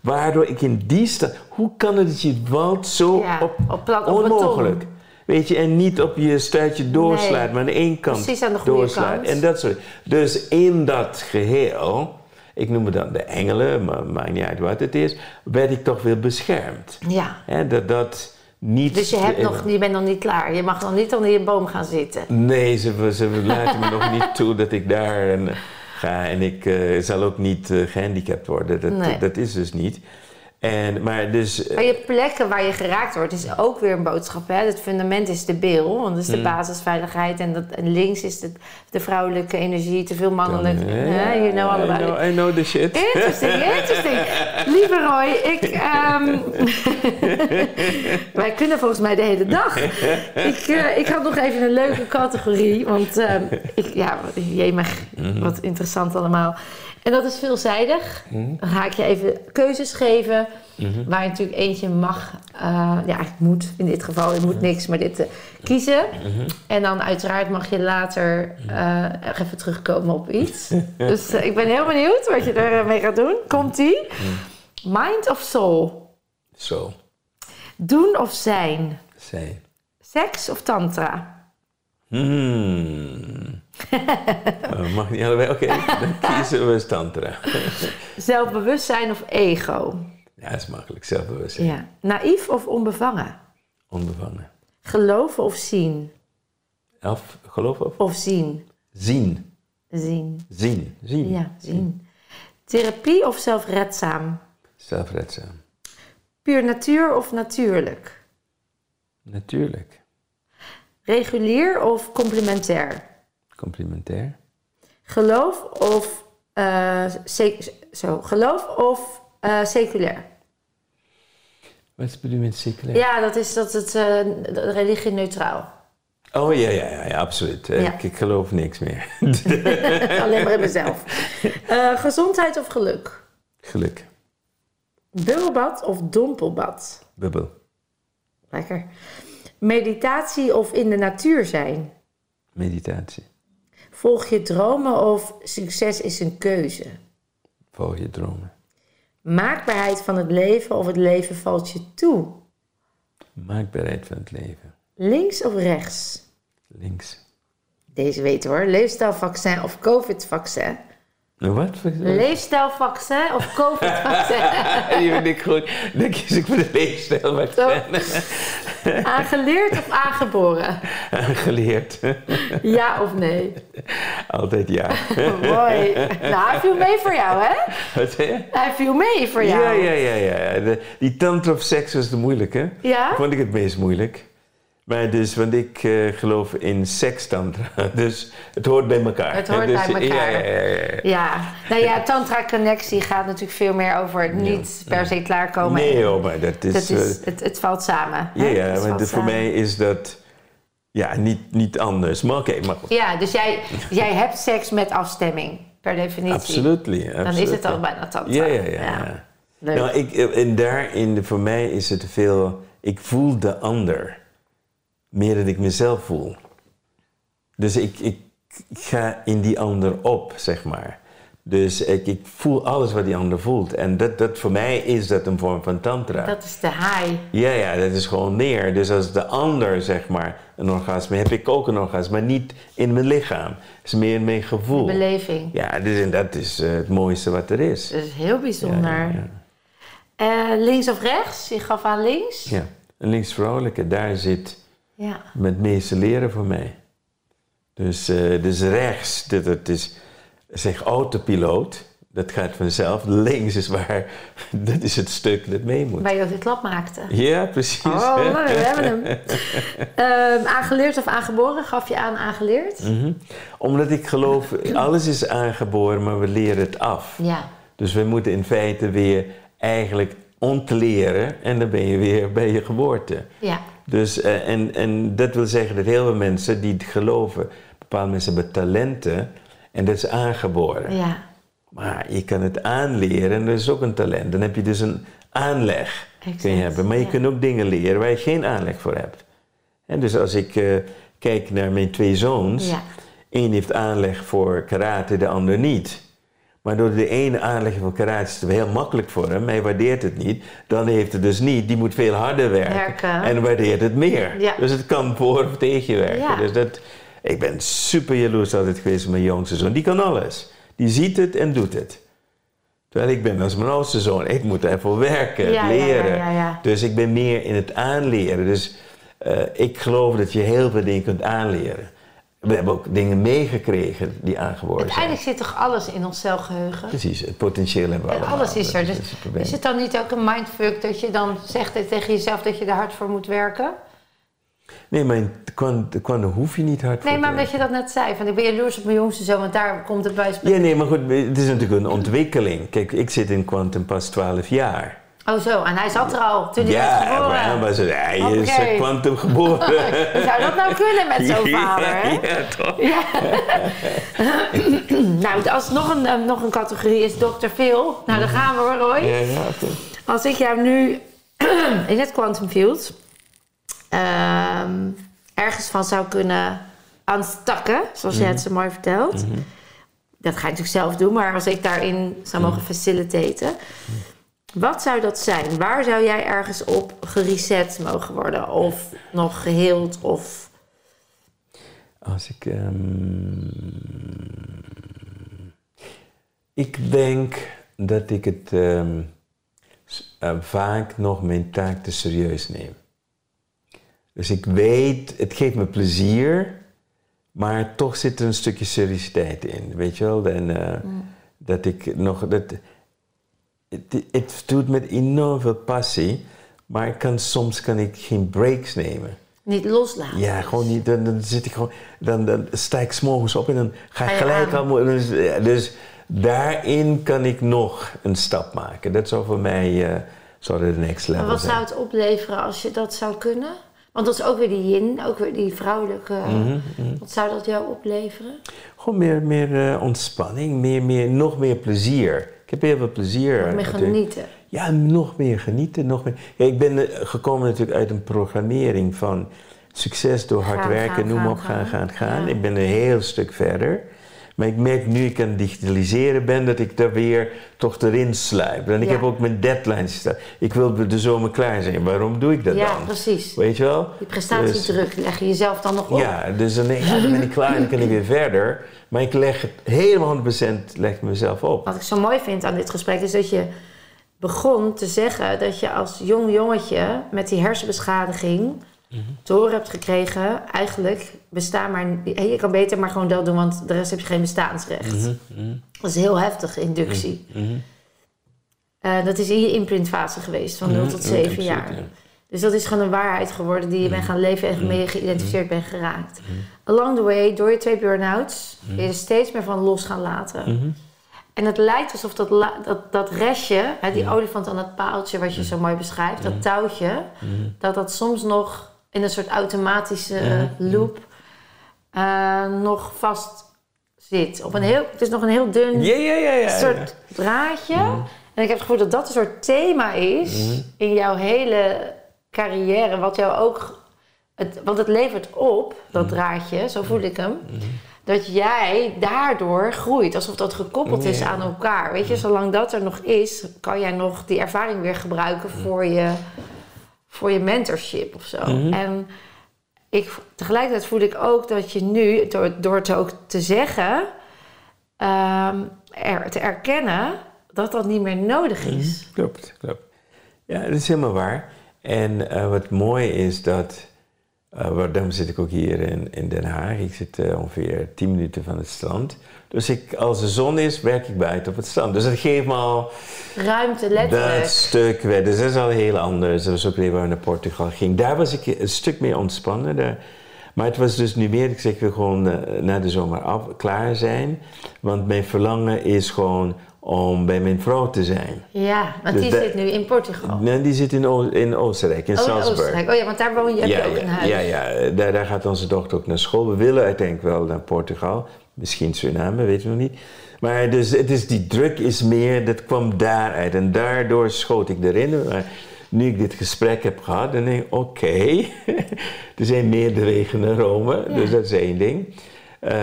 Waardoor ik in die staat. Hoe kan het dat je valt zo op, op op onmogelijk? beton. Weet je, en niet op je stuitje doorslaat, Nee. maar aan de één kant Precies aan de goede doorslaat. kant. En dat soort. Dus in dat geheel, ik noem het dan de engelen, maar maakt niet uit wat het is, werd ik toch weer beschermd. Ja. Dat dat niet... Dus je, hebt nog, je bent nog niet klaar. Je mag nog niet onder je boom gaan zitten. Nee, ze, ze laten me nog niet toe dat ik daar en, ga. En ik eh, zal ook niet eh, gehandicapt worden. Dat, Nee. dat is dus niet. En, maar dus... Maar je plekken waar je geraakt wordt, is ook weer een boodschap. Hè? Het fundament is de bil, want dat is de Mm. basisveiligheid. En, dat, en links is de, de vrouwelijke energie, te veel mannelijk. Ja, Ja, you know all I it. know, I know the shit. Interesting, interesting. Lieve Roy, ik. ehm, wij kunnen volgens mij de hele dag. Ik, eh, ik had nog even een leuke categorie. Want ehm, ik, ja, jemig, wat interessant allemaal. En dat is veelzijdig. Dan ga ik je even keuzes geven. Waar je natuurlijk eentje mag, eh, ja, eigenlijk moet in dit geval, je moet niks, maar dit eh, kiezen. En dan uiteraard mag je later eh, even terugkomen op iets. dus ik ben heel benieuwd wat je ermee gaat doen. Komt-ie? Mind of soul? Zo, Doen of zijn? zijn. Seks of tantra? Hmm. Mag niet allebei? Oké, dan kiezen we tantra. Zelfbewustzijn of ego? Ja, dat is makkelijk. Zelfbewustzijn. Ja. Naïef of onbevangen? Onbevangen. Geloven of zien? Of geloof of? Of zien? Zien. Zien. Zien. Zien. Ja, zien. Therapie of zelfredzaam? Zelfredzaam. Puur natuur of natuurlijk? Natuurlijk. Regulier of complementair? Complimentair. Geloof of, sec- zo, geloof of eh, seculair? Wat bedoel je met seculair? Ja, dat is dat het eh, religie neutraal. Oh ja, ja, ja, ja absoluut. Ja. Ik, ik geloof niks meer. Alleen maar in mezelf. Gezondheid of geluk? Geluk. Bubbelbad of dompelbad? Bubbel. Lekker. Meditatie of in de natuur zijn? Meditatie. Volg je dromen of succes is een keuze? Volg je dromen. Maakbaarheid van het leven of het leven valt je toe? Maakbaarheid van het leven. Links of rechts? Links. Deze weten hoor. Leefstijlvaccin of COVID-vaccin? Nou, Wat? Leefstijlvaccin of COVID-vaccin? Die vind ik goed. Dan kies ik voor de leefstijl. Zo. Aangeleerd of aangeboren? Geleerd. Ja of nee? Altijd ja. Mooi. Nou, hij viel mee voor jou, hè? Wat? Hij viel mee voor jou. Ja, ja, ja. ja. De, die tantra of seks was de moeilijke. Ja? Vond ik het meest moeilijk. Maar dus, want ik eh, geloof in sekstantra. Dus het hoort bij elkaar. Het hoort dus, bij elkaar. Ja, ja, ja, nou ja, Tantra Connectie gaat natuurlijk veel meer over het niet per se klaarkomen. Nee hoor, maar dat is... Dat is eh, het, het valt samen. ja, ja, valt voor samen. mij is dat... Ja, niet, niet anders. Maar oké, maar goed. Ja, dus jij, jij hebt seks met afstemming, per definitie. Absolutely. Dan is het al bijna Tantra. Ja, ja, ja. Nou, ik, en daarin, voor mij is het veel... Ik voel de ander meer dan ik mezelf voel. Dus ik, ik ga in die ander op, zeg maar. Dus ik, ik voel alles wat die ander voelt. En dat, dat, voor mij is dat een vorm van tantra. Dat is de high. Ja, ja, dat is gewoon meer. Dus als de ander, zeg maar, een orgasme, heb ik ook een orgasme, maar niet in mijn lichaam. Het is meer in mijn gevoel. Beleving. Ja, dus, en dat is eh, het mooiste wat er is. Dat is heel bijzonder. Ja, ja, Eh, links of rechts? Je gaf aan links. ja. En linksvrouwelijke, daar zit Ja. het meeste leren voor mij. Dus, eh, dus rechts, dat, dat is zeg autopiloot, dat gaat vanzelf. Links is waar, dat is het stuk dat mee moet. Waar je ook de klap maakte. Ja, precies. Oh, we hebben hem. Ehm, aangeleerd of aangeboren? Gaf je aan aangeleerd? Mhm. Omdat ik geloof, alles is aangeboren, maar we leren het af. Ja. Dus we moeten in feite weer eigenlijk ontleren en dan ben je weer bij je geboorte. Ja. Dus, eh, en, en dat wil zeggen dat heel veel mensen die het geloven, bepaalde mensen hebben talenten en dat is aangeboren. Ja. Maar je kan het aanleren en dat is ook een talent. Dan heb je dus een aanleg kun je hebben. Maar je ja. kunt ook dingen leren waar je geen aanleg voor hebt. En dus als ik eh, kijk naar mijn twee zoons, Ja. één heeft aanleg voor karate, de ander niet. Maar door de ene aanleg voor karate is het heel makkelijk voor hem, hij waardeert het niet. Dan heeft het dus niet, die moet veel harder werken. Werken. En waardeert het meer. Ja. Dus het kan voor of tegen je werken. Ja. Dus dat, ik ben super jaloers altijd geweest op mijn jongste zoon. Die kan alles. Die ziet het en doet het. Terwijl ik ben als mijn oudste zoon, ik moet ervoor werken, Ja, leren. Dus ik ben meer in het aanleren. Dus eh, ik geloof dat je heel veel dingen kunt aanleren. We hebben ook dingen meegekregen die aangeboren zijn. Uiteindelijk zit toch alles in ons celgeheugen? Precies, het potentieel hebben we En allemaal. alles is er. Dus is het dan niet ook een mindfuck dat je dan zegt tegen jezelf dat je er hard voor moet werken? Nee, maar in kwantum hoef je niet hard voor Nee, maar te omdat je dat net zei. Van, ik ben jaloers op mijn jongste zoon, want daar komt het bij. Ja, nee, maar goed, het is natuurlijk een ontwikkeling. Kijk, ik zit in quantum pas 12 jaar. Oh zo, en hij zat er al toen hij werd Ja, geboren. Abraham was het, hij is Oké. eh, quantum geboren. Hoe zou dat nou kunnen met zo'n vader, hè? Ja, toch? Ja. nou, als nog een, eh, nog een categorie is Dr. Phil. Nou, daar gaan we hoor, Roy. Ja, ja, oké. Als ik jou nu in het quantum field ehm, ergens van zou kunnen aanstakken, zoals jij het zo mooi vertelt. Dat ga je natuurlijk zelf doen, maar als ik daarin zou mogen facilitaten. Wat zou dat zijn? Waar zou jij ergens op gereset mogen worden? Of nog geheeld? Of... Als ik. ehm, ik denk dat ik het ehm, eh, vaak nog mijn taak te serieus neem. Dus ik weet, het geeft me plezier, maar toch zit er een stukje seriositeit in, weet je wel? En eh, dat ik nog. Dat, het, het doet met enorm veel passie, maar kan, soms kan ik geen breaks nemen. Niet loslaten. Ja, gewoon niet. Dan, dan zit ik gewoon. Dan, dan sta ik s'morgens op en dan ga ik gelijk aan. al. Dus, dus daarin kan ik nog een stap maken. Dat zou voor mij eh zou de next level Maar wat zijn. zou het opleveren als je dat zou kunnen? Want dat is ook weer die yin, ook weer die vrouwelijke. Mhm, Wat zou dat jou opleveren? Gewoon meer, meer eh, ontspanning, meer, meer, nog meer plezier. Ik heb heel veel plezier. Nog meer genieten. Ja, nog meer genieten. Nog meer. Ja, ik ben eh, gekomen natuurlijk uit een programmering van succes door hard Gaan, werken, gaan, noem gaan, op, gaan, gaan, gaan. gaan. Ja. Ik ben een heel stuk verder. Maar ik merk nu ik aan het digitaliseren ben, dat ik daar weer toch erin sluip. En ik Ja. heb ook mijn deadlines staan. Ik wil de zomer klaar zijn. Waarom doe ik dat Ja, dan? precies. Weet je wel? Die prestatiedruk leg je jezelf dan nog op. Ja, dus dan ja, dan ben ik klaar en dan kan ik weer verder. Maar ik leg het helemaal 100% leg mezelf op. Wat ik zo mooi vind aan dit gesprek is dat je begon te zeggen dat je als jong jongetje met die hersenbeschadiging Mhm. te horen hebt gekregen, eigenlijk bestaan maar, je kan beter maar gewoon dat doen, want de rest heb je geen bestaansrecht. Mhm, Dat is heel heftig, inductie. Eh, dat is in je imprintfase geweest, van 0 Mhm, tot ja, 7 absoluut, jaar. ja. Dus dat is gewoon een waarheid geworden die je bent gaan leven en mee geïdentificeerd bent geraakt. Along the way, door je twee burn-outs, ben je er steeds meer van los gaan laten. En het lijkt alsof dat, dat, dat restje, hè, die olifant aan het paaltje wat je zo mooi beschrijft, dat touwtje, dat dat soms nog in een soort automatische eh, loop eh, nog vast zit. Op een heel, het is nog een heel dun soort draadje. En ik heb het gevoel dat dat een soort thema is in jouw hele carrière, wat jou ook. Het, want het levert op, dat draadje, zo voel ik hem. Dat jij daardoor groeit, alsof dat gekoppeld is Ja. aan elkaar. Weet je, zolang dat er nog is, kan jij nog die ervaring weer gebruiken voor je, voor je mentorship of zo. En ik, tegelijkertijd voel ik ook dat je nu, door, door het ook te zeggen, ehm, er, te erkennen dat dat niet meer nodig is. Klopt, klopt. Ja, dat is helemaal waar. En eh, wat mooi is dat, eh, waar- daarom zit ik ook hier in, in Den Haag. Ik zit eh, ongeveer 10 minuten van het strand. Dus ik, als de zon is, werk ik buiten op het strand. Dus dat geeft me al Ruimte, letterlijk. dat stuk weg. Dus dat is al heel anders. Dat was ook weer waar ik naar Portugal ging. Daar was ik een stuk meer ontspannen. Daar. Maar het was dus nu meer, ik zeg, ik wil gewoon eh, na de zomer af, klaar zijn. Want mijn verlangen is gewoon om bij mijn vrouw te zijn. Ja, want Dus die dat- zit nu in Portugal. Nee, die zit in, O- in Oostenrijk, in Oh, Salzburg. Oostenrijk. Oh ja, want daar woon je, heb ja, je ook ja, een huis. ja, ja. Daar, daar gaat onze dochter ook naar school. We willen uiteindelijk wel naar Portugal. Misschien Suriname, weten we nog niet. Maar dus, het is, die druk is meer, dat kwam daaruit. En daardoor schoot ik erin. Maar nu ik dit gesprek heb gehad, dan denk ik, oké. er zijn meerdere wegen naar Rome, Ja. dus dat is één ding. Eh,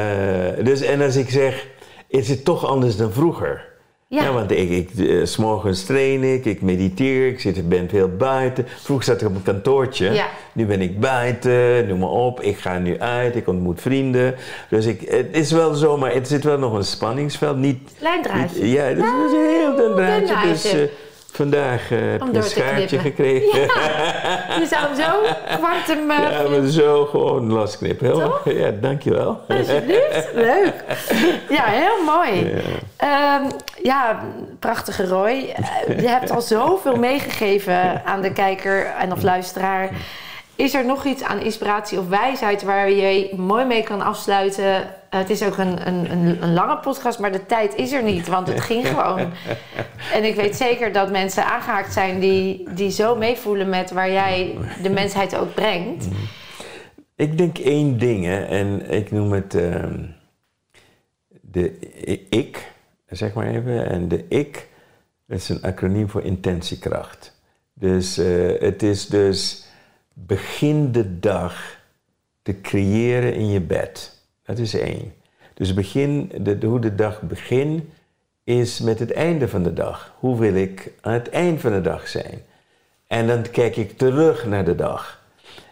dus, en als ik zeg, is het toch anders dan vroeger? Ja. Ja, want ik, ik, eh, 's morgens train ik, ik mediteer, ik zit, ben veel buiten. Vroeger zat ik op een kantoortje, Ja. nu ben ik buiten, noem maar op. Ik ga nu uit, ik ontmoet vrienden. Dus ik, het is wel zo, maar het zit wel nog een spanningsveld. Niet, Klein draadje. niet- ja, het is, het is een heel dun draadje. Dus, draadje. Eh, Vandaag uh, heb je een schaartje knippen. gekregen. Ja, je zou hem zo kwartem... eh, Ja, maar zo gewoon losknippen. Heel, ja, dankjewel. Alsjeblieft, leuk. Ja, heel mooi. Ja. Ehm, ja, prachtige Roy. Eh, Je hebt al zoveel meegegeven aan de kijker en of luisteraar. Is er nog iets aan inspiratie of wijsheid waar je mooi mee kan afsluiten? Eh, het is ook een, een, een, een lange podcast, maar de tijd is er niet, want het ging gewoon. En ik weet zeker dat mensen aangehaakt zijn die, die zo meevoelen met waar jij de mensheid ook brengt. Ik denk één ding, hè, en ik noem het ehm, de ik, zeg maar even. En de ik, dat is een acroniem voor intentiekracht. Dus eh, het is dus begin de dag te creëren in je bed. Dat is één. Dus begin, de, hoe de dag begint is met het einde van de dag. Hoe wil ik aan het eind van de dag zijn? En dan kijk ik terug naar de dag.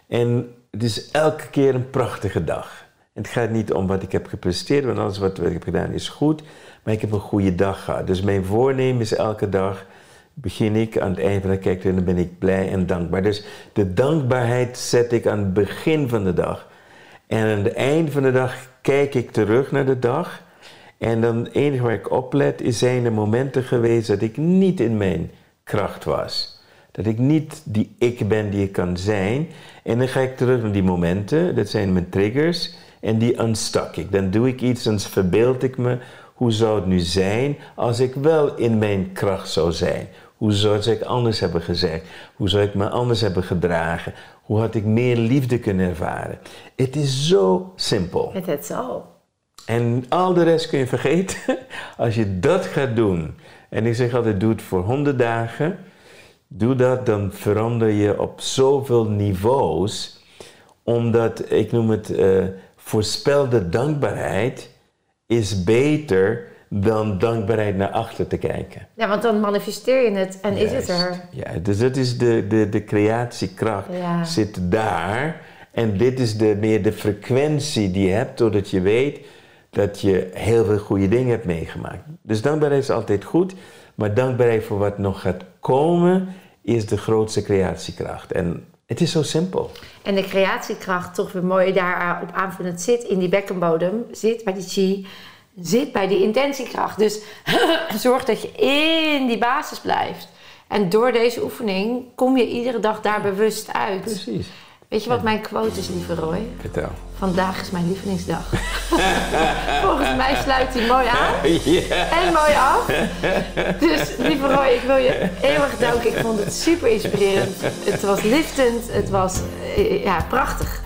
En het is elke keer een prachtige dag. Het gaat niet om wat ik heb gepresteerd, want alles wat ik heb gedaan is goed. Maar ik heb een goede dag gehad. Dus mijn voornemen is elke dag, begin ik aan het eind van de kijk dan ben ik blij en dankbaar. Dus de dankbaarheid zet ik aan het begin van de dag. En aan het eind van de dag kijk ik terug naar de dag. En dan het enige waar ik op let, is zijn er momenten geweest dat ik niet in mijn kracht was. Dat ik niet die ik ben die ik kan zijn. En dan ga ik terug naar die momenten, dat zijn mijn triggers. En die unstak ik. Dan doe ik iets, dan verbeeld ik me. Hoe zou het nu zijn als ik wel in mijn kracht zou zijn? Hoe zou ik anders hebben gezegd? Hoe zou ik me anders hebben gedragen? Hoe had ik meer liefde kunnen ervaren? Het is zo simpel. Het zo. En al de rest kun je vergeten. Als je dat gaat doen. En ik zeg altijd, doe het voor 100 dagen. Doe dat, dan verander je op zoveel niveaus. Omdat, ik noem het, eh, voorspelde dankbaarheid is beter dan dankbaarheid naar achter te kijken. Ja, want dan manifesteer je het en is het er. Ja, dus dat is de, de, de creatiekracht Ja. zit daar. En dit is de, meer de frequentie die je hebt, doordat je weet dat je heel veel goede dingen hebt meegemaakt. Dus dankbaarheid is altijd goed, maar dankbaarheid voor wat nog gaat komen is de grootste creatiekracht. En het is zo simpel. En de creatiekracht, toch weer mooi daarop aanvullend, zit in die bekkenbodem, zit bij die chi, zit bij die intentiekracht. Dus zorg dat je in die basis blijft. En door deze oefening kom je iedere dag daar bewust uit. Precies. Weet je wat mijn quote is, lieve Roy? Vertel. Vandaag is mijn lievelingsdag. Volgens mij sluit hij mooi aan en mooi af. Dus lieve Roy, ik wil je eeuwig danken. Ik vond het super inspirerend. Het was liftend. Het was eh, ja, prachtig.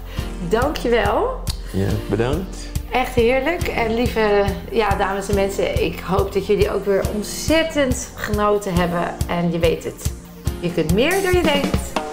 Dank je wel. ja, bedankt. Echt heerlijk. En lieve ja, dames en mensen, ik hoop dat jullie ook weer ontzettend genoten hebben. En je weet het, je kunt meer dan je denkt.